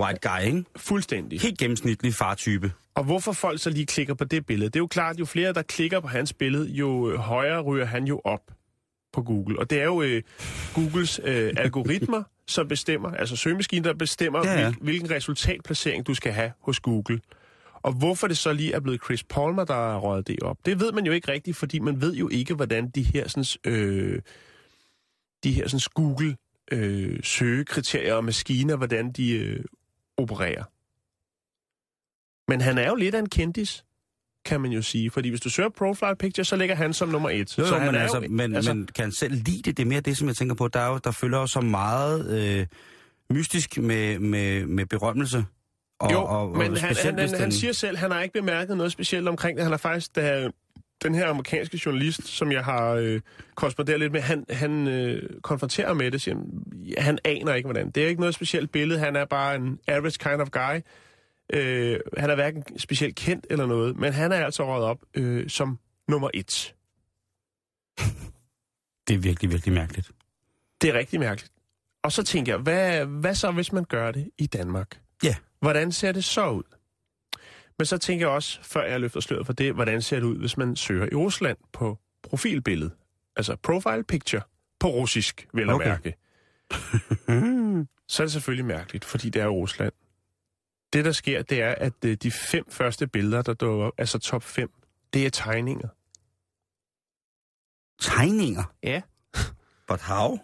Speaker 4: white guy, ikke?
Speaker 5: fuldstændig.
Speaker 4: Helt gennemsnitlig fartype.
Speaker 5: Og hvorfor folk så lige klikker på det billede? Det er jo klart, jo flere der klikker på hans billede, jo øh, højere ryger han jo op på Google. Og det er jo øh, Googles øh, algoritmer, som bestemmer, altså søgemaskinen, der bestemmer,
Speaker 4: Ja,
Speaker 5: ja. Hvil, hvilken resultatplacering du skal have hos Google. Og hvorfor det så lige er blevet Chris Palmer, der har røget det op, det ved man jo ikke rigtigt, fordi man ved jo ikke, hvordan de her, sådan, øh, de her sådan, Google øh, søgekriterier og maskiner, hvordan de øh, opererer. Men han er jo lidt af en kendis, kan man jo sige. Fordi hvis du søger profile picture, så ligger han som nummer et.
Speaker 4: Jo, jo,
Speaker 5: så han
Speaker 4: men,
Speaker 5: er
Speaker 4: altså,
Speaker 5: jo,
Speaker 4: men, altså, men kan han selv lide det? Det er mere det, som jeg tænker på. Der, er jo, der følger jo så meget øh, mystisk med, med, med berømmelse. Og,
Speaker 5: jo,
Speaker 4: og, og
Speaker 5: men han,
Speaker 4: specielt,
Speaker 5: han, han, han
Speaker 4: den-
Speaker 5: siger selv, han har ikke bemærket noget specielt omkring det. Han har faktisk, da den her amerikanske journalist, som jeg har øh, korresponderet lidt med, han, han øh, konfronterer med det, siger, han aner ikke, hvordan. Det er ikke noget specielt billede, han er bare en average kind of guy. Øh, han er hverken specielt kendt eller noget, men han er altså røget op øh, som nummer et.
Speaker 4: Det er virkelig, virkelig mærkeligt.
Speaker 5: Det er rigtig mærkeligt. Og så tænker jeg, hvad, hvad så, hvis man gør det i Danmark?
Speaker 4: Ja.
Speaker 5: Hvordan ser det så ud? Men så tænker jeg også, før jeg løfter sløret for det, hvordan ser det ud, hvis man søger i Rusland på profilbillede? Altså profile picture på russisk, vel at
Speaker 4: Okay.
Speaker 5: mærke. så er det selvfølgelig mærkeligt, fordi det er Rusland. Det, der sker, det er, at øh, de fem første billeder, der dukker op, altså top 5, det er tegninger.
Speaker 4: Tegninger?
Speaker 5: Ja.
Speaker 4: But how?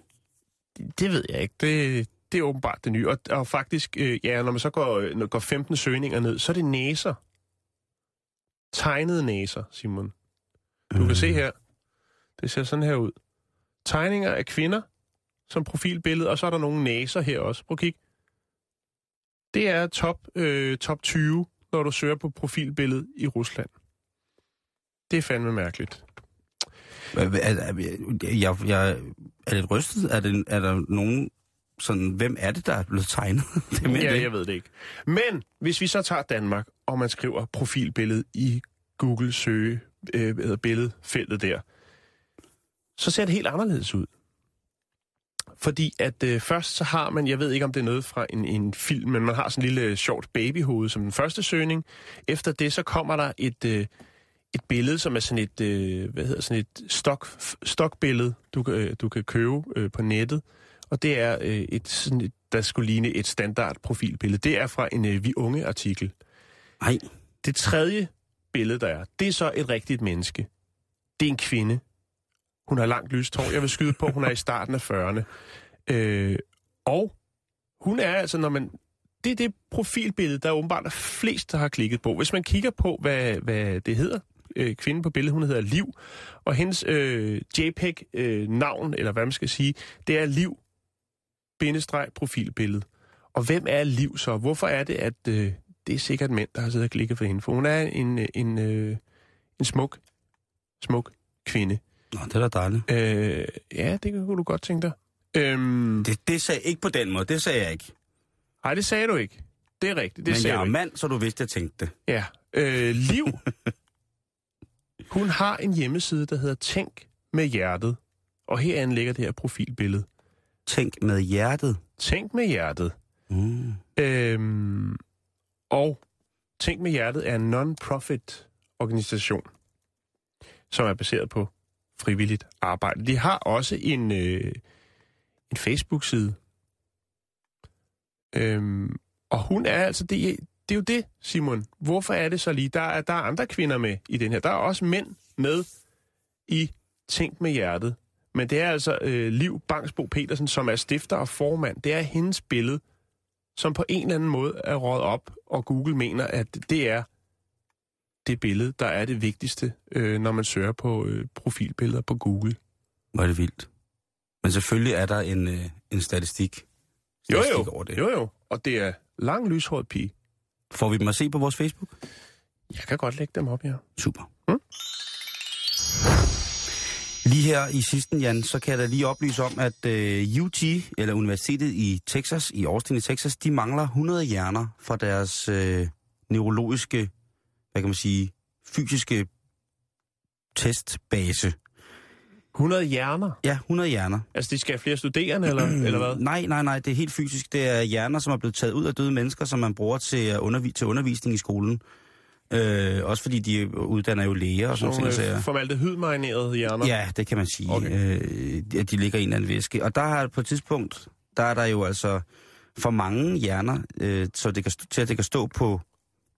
Speaker 5: Det ved jeg ikke. Det, det er åbenbart det nye. Og, og faktisk, øh, ja, når man så går, øh, når går 15 søgninger ned, så er det næser. Tegnede næser, Simon. Du kan
Speaker 4: Mm.
Speaker 5: se her. Det ser sådan her ud. Tegninger af kvinder som profilbillede, og så er der nogle næser her også. Prøv at kigge. Det er top, øh, top 20, når du søger på profilbillede i Rusland. Det er fandme mærkeligt.
Speaker 4: Jeg, jeg er lidt rystet. Er, det, er der nogen sådan, hvem er det, der er blevet tegnet? det er
Speaker 5: Ja,
Speaker 4: det.
Speaker 5: jeg ved det ikke. Men hvis vi så tager Danmark, og man skriver profilbillede i Google søge, øh, billedfeltet der, så ser det helt anderledes ud. Fordi at øh, først så har man, jeg ved ikke om det er noget fra en, en film, men man har sådan en lille sjovt babyhoved som den første søgning. Efter det så kommer der et, øh, et billede, som er sådan et, øh, hvad hedder sådan et stok, stokbillede, du, øh, du kan købe øh, på nettet. Og det er øh, et, sådan et, der skulle ligne et standard profilbillede. Det er fra en øh, Vi Unge artikel.
Speaker 4: Nej.
Speaker 5: Det tredje billede, der er, det er så et rigtigt menneske. Det er en kvinde. Hun har langt lyst hår. Jeg vil skyde på, hun er i starten af 40'erne. Øh, og hun er altså, når man... Det er det profilbillede, der åbenbart er flest, der har klikket på. Hvis man kigger på, hvad, hvad det hedder, øh, kvinden på billedet, hun hedder Liv, og hendes øh, JPEG-navn, øh, eller hvad man skal sige, det er Liv, bindestreg, profilbillede. Og hvem er Liv så? Hvorfor er det, at øh, det er sikkert mænd, der har siddet og klikket for hende? For hun er en, øh, en, øh, en smuk, smuk kvinde.
Speaker 4: Nå, det er da dejligt.
Speaker 5: Øh, ja, det kunne du godt tænke dig. Øhm,
Speaker 4: Det, det sagde jeg ikke på den måde. Det sagde jeg ikke.
Speaker 5: nej, det sagde du ikke. Det er rigtigt, det
Speaker 4: Men
Speaker 5: sagde
Speaker 4: jeg er mand, så du vidste, jeg tænkte det.
Speaker 5: Ja. Øh, Liv, hun har en hjemmeside, der hedder Tænk med hjertet. Og her ligger det her profilbillede.
Speaker 4: Tænk med hjertet.
Speaker 5: Tænk med hjertet.
Speaker 4: Mm.
Speaker 5: Øhm, og Tænk med hjertet er en non-profit organisation, som er baseret på frivilligt arbejde. De har også en, øh, en Facebook-side. Øhm, og hun er altså, det, det er jo det, Simon. Hvorfor er det så lige? Der er, der er andre kvinder med i den her. Der er også mænd med i Tænk med hjertet. Men det er altså øh, Liv Bangsbo Petersen, som er stifter og formand. Det er hendes billede, som på en eller anden måde er rådet op, og Google mener, at det er det billede, der er det vigtigste, øh, når man søger på øh, profilbilleder på Google.
Speaker 4: Hvor er det vildt. Men selvfølgelig er der en, øh, en statistik,
Speaker 5: Jo
Speaker 4: statistik
Speaker 5: jo,
Speaker 4: over det.
Speaker 5: jo jo, og det er lang lyshåret pige.
Speaker 4: Får vi dem at se på vores Facebook?
Speaker 5: Jeg kan godt lægge dem op, ja.
Speaker 4: Super.
Speaker 5: Mm.
Speaker 4: Lige her i sidsten, Jan, så kan jeg da lige oplyse om, at øh, UT, eller Universitetet i Texas, i Austin i Texas, de mangler 100 hjerner fra deres øh, neurologiske, hvad kan man sige, fysiske testbase.
Speaker 5: 100 hjerner?
Speaker 4: Ja, 100 hjerner.
Speaker 5: Altså, de skal have flere studerende, eller, eller hvad?
Speaker 4: Nej, nej, nej, det er helt fysisk. Det er hjerner, som er blevet taget ud af døde mennesker, som man bruger til, undervi- til undervisning i skolen. Øh, også fordi de uddanner jo læger og sådan noget.
Speaker 5: øh, formaldehydmarinerede hjerner?
Speaker 4: Ja, det kan man sige. Okay. Øh, at de ligger i en eller anden væske. Og der har på et tidspunkt, der er der jo altså for mange hjerner, øh, så det kan, til at det kan stå på,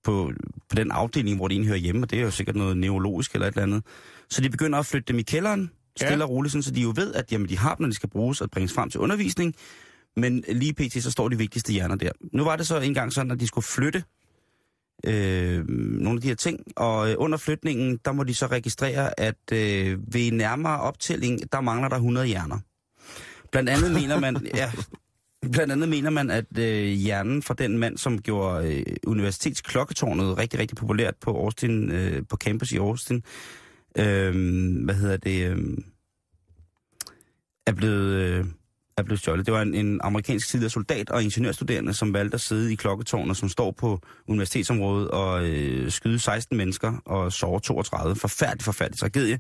Speaker 4: på, på den afdeling, hvor det egentlig hører hjemme, og det er jo sikkert noget neurologisk eller et eller andet. Så de begynder at flytte dem i kælderen, stille
Speaker 5: Ja.
Speaker 4: og roligt, sådan, så de jo ved, at jamen, de har dem, når de skal bruges og bringes frem til undervisning. Men lige pt. så står de vigtigste hjerner der. Nu var det så engang sådan, at de skulle flytte øh, nogle af de her ting, og øh, under flytningen, der må de så registrere, at øh, ved nærmere optælling, der mangler der 100 hjerner. Blandt andet mener man, ja, blandt andet mener man, at øh, hjernen fra den mand, som gjorde øh, universitetsklokketårnet rigtig, rigtig populært på Austin, øh, på campus i Austin, øh, hvad hedder det, øh, er blevet... Øh, er blevet stjålet. Det var en, en amerikansk tidligere soldat og ingeniørstuderende, som valgte at sidde i klokketårnet, som står på universitetsområdet og øh, skyde 16 mennesker og sove 32. Forfærdelig, forfærdelig tragedie.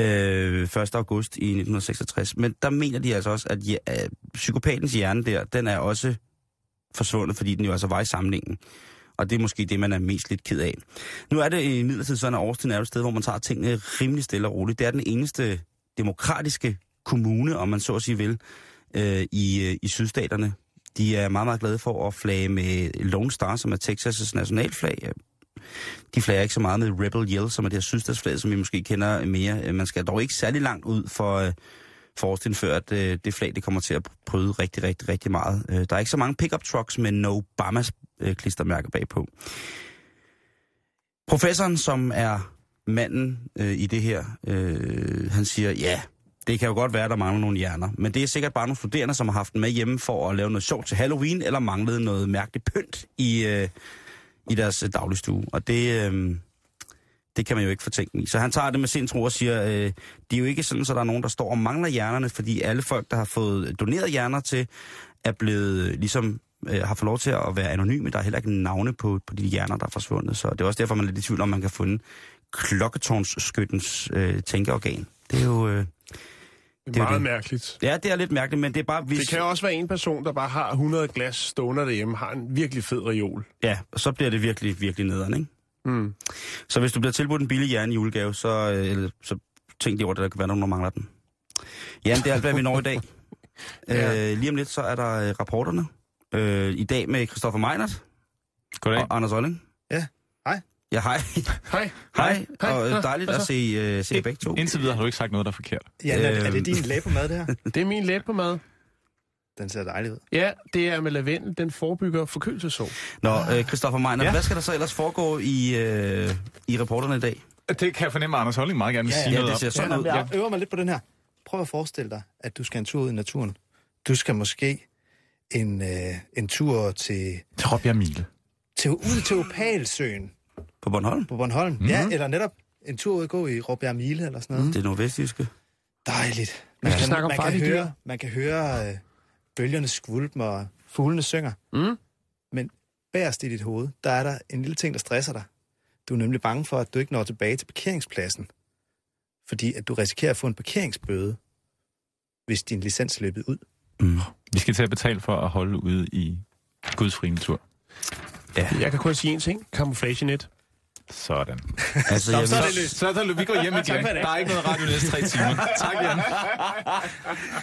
Speaker 4: Øh, 1. august i 1966. Men der mener de altså også, at ja, øh, psykopatens hjerne der, den er også forsvundet, fordi den jo altså var i samlingen. Og det er måske det, man er mest lidt ked af. Nu er det i midlertid sådan, at Austin er et sted, hvor man tager tingene rimelig stille og roligt. Det er den eneste demokratiske kommune, om man så at sige vil, øh, i, øh, i sydstaterne. De er meget, meget glade for at flage med Lone Star, som er Texas' nationalflag. De flager ikke så meget med Rebel Yell, som er det her sydstatsflag, som vi måske kender mere. Øh, man skal dog ikke særlig langt ud for, øh, for før at, øh, det flag det kommer til at bryde rigtig, rigtig, rigtig meget. Øh, der er ikke så mange pickup trucks med No Obamas øh, klistermærker bagpå. Professoren, som er manden øh, i det her, øh, han siger, ja, det kan jo godt være, at der mangler nogle hjerner, men det er sikkert bare nogle studerende, som har haft den med hjemme for at lave noget sjovt til Halloween, eller manglede noget mærkeligt pynt i, øh, i deres øh, dagligstue. Og det, øh, det kan man jo ikke fortænke i. Så han tager det med sin tro og siger, øh, det er jo ikke sådan, så der er nogen, der står og mangler hjernerne, fordi alle folk, der har fået øh, doneret hjerner til, er blevet øh, ligesom øh, har fået lov til at være anonyme. Der er heller ikke navne på, på de hjerner, der er forsvundet. Så det er også derfor, man er lidt i tvivl om, man kan finde klokketårnsskyttens øh, tænkeorgan. Det er jo... Øh,
Speaker 5: det er meget
Speaker 4: det.
Speaker 5: mærkeligt.
Speaker 4: Ja, det er lidt mærkeligt, men det er bare... Hvis,
Speaker 5: Det kan også være en person, der bare har 100 glas stående derhjemme, har en virkelig fed reol.
Speaker 4: Ja, og så bliver det virkelig, virkelig nederen, ikke?
Speaker 5: Mm.
Speaker 4: Så hvis du bliver tilbudt en billig jern i julegave, så, øh, så tænk lige over, at der kan være nogen, der mangler den. Jan, det er alt, hvad vi når i dag.
Speaker 5: Ja.
Speaker 4: øh, lige om lidt, så er der øh, rapporterne. Øh, I dag med Christoffer Meinert
Speaker 12: Goddag.
Speaker 4: og Anders Olling.
Speaker 13: Ja, hej.
Speaker 4: Ja, hej.
Speaker 5: Hej.
Speaker 4: Hej,
Speaker 5: Hej.
Speaker 4: og dejligt at se, øh, se jer begge to.
Speaker 12: Indtil videre har du ikke sagt noget, der er forkert.
Speaker 13: Jan, er, er
Speaker 4: Øhm.
Speaker 13: det din læbe mad, det her?
Speaker 5: Det er min let på mad.
Speaker 13: Den ser dejlig ud.
Speaker 5: Ja, det er med lavendel. Den forebygger forkølelsesår.
Speaker 4: Nå, øh, Christoffer Meinert,
Speaker 12: Ja.
Speaker 4: hvad skal der så ellers foregå i, øh, i reporterne i dag?
Speaker 12: Det kan jeg fornemme, at Anders Holling meget gerne vil
Speaker 13: Ja,
Speaker 12: sige
Speaker 4: Ja,
Speaker 12: noget
Speaker 4: det ser sådan ud.
Speaker 13: Jeg øver mig lidt på den her. Prøv at forestille dig, at du skal en tur ud i naturen. Du skal måske en, øh, en tur til,
Speaker 12: Til Råbjerg Mile.
Speaker 13: til ud til Opalsøen
Speaker 4: På Bornholm?
Speaker 13: på Bornholm. Mm-hmm. Ja, eller netop en tur ud og gå i Råbjerg Mile eller sådan noget. Mm.
Speaker 4: Det er nordvestjyske.
Speaker 13: Dejligt. Man,
Speaker 5: skal
Speaker 13: kan,
Speaker 5: om
Speaker 13: man, kan
Speaker 5: farlige dyr.
Speaker 13: høre, man kan høre øh, bølgerne skvulpe og fuglene synger.
Speaker 5: Mm.
Speaker 13: Men bagerst i dit hoved, der er der en lille ting, der stresser dig. Du er nemlig bange for, at du ikke når tilbage til parkeringspladsen. Fordi at du risikerer at få en parkeringsbøde, hvis din licens er løbet ud.
Speaker 4: Mm.
Speaker 12: Vi skal til at betale for at holde ude i Guds frie natur.
Speaker 5: Jeg kan kun sige en ting. Camouflage-net.
Speaker 12: Sådan.
Speaker 4: Altså,
Speaker 13: Nå,
Speaker 4: jeg
Speaker 13: så er
Speaker 4: vil,
Speaker 13: det løst.
Speaker 12: Så er der, vi går hjem igen. Der er ikke noget radio næste tre timer. Tak, Jan.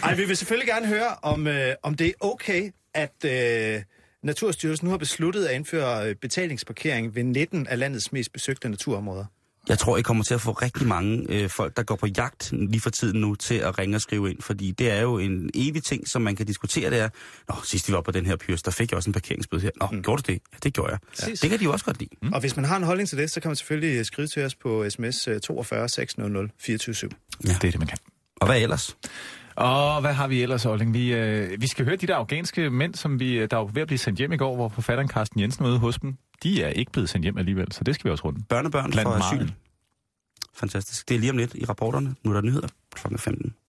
Speaker 13: Ej, vi vil selvfølgelig gerne høre, om, øh, om det er okay, at øh, Naturstyrelsen nu har besluttet at indføre øh, betalingsparkering ved 19 af landets mest besøgte naturområder.
Speaker 4: Jeg tror, I kommer til at få rigtig mange øh, folk, der går på jagt lige for tiden nu, til at ringe og skrive ind, fordi det er jo en evig ting, som man kan diskutere, det er, Nå, sidst vi var på den her pyrs, der fik jeg også en parkeringsbøde her. Nå, mm. gjorde du det? Ja, det gjorde jeg. Ja. Det kan de jo også godt lide.
Speaker 13: Mm. Og hvis man har en holdning til det, så kan man selvfølgelig øh, skrive til os på sms øh, 42 600 24
Speaker 12: Ja. Det er det, man kan.
Speaker 4: Og hvad ellers?
Speaker 12: Og hvad har vi ellers, Olling? Vi, øh, vi skal høre de der afghanske mænd, som vi, der var ved at blive sendt hjem i går, hvor forfatteren Carsten Jensen var ude hos dem. De er ikke blevet sendt hjem alligevel, så det skal vi også runde.
Speaker 4: Børnebørn
Speaker 12: Blandt
Speaker 4: for asyl. Fantastisk. Det er lige om lidt i rapporterne. Nu er der nyheder kl. 15.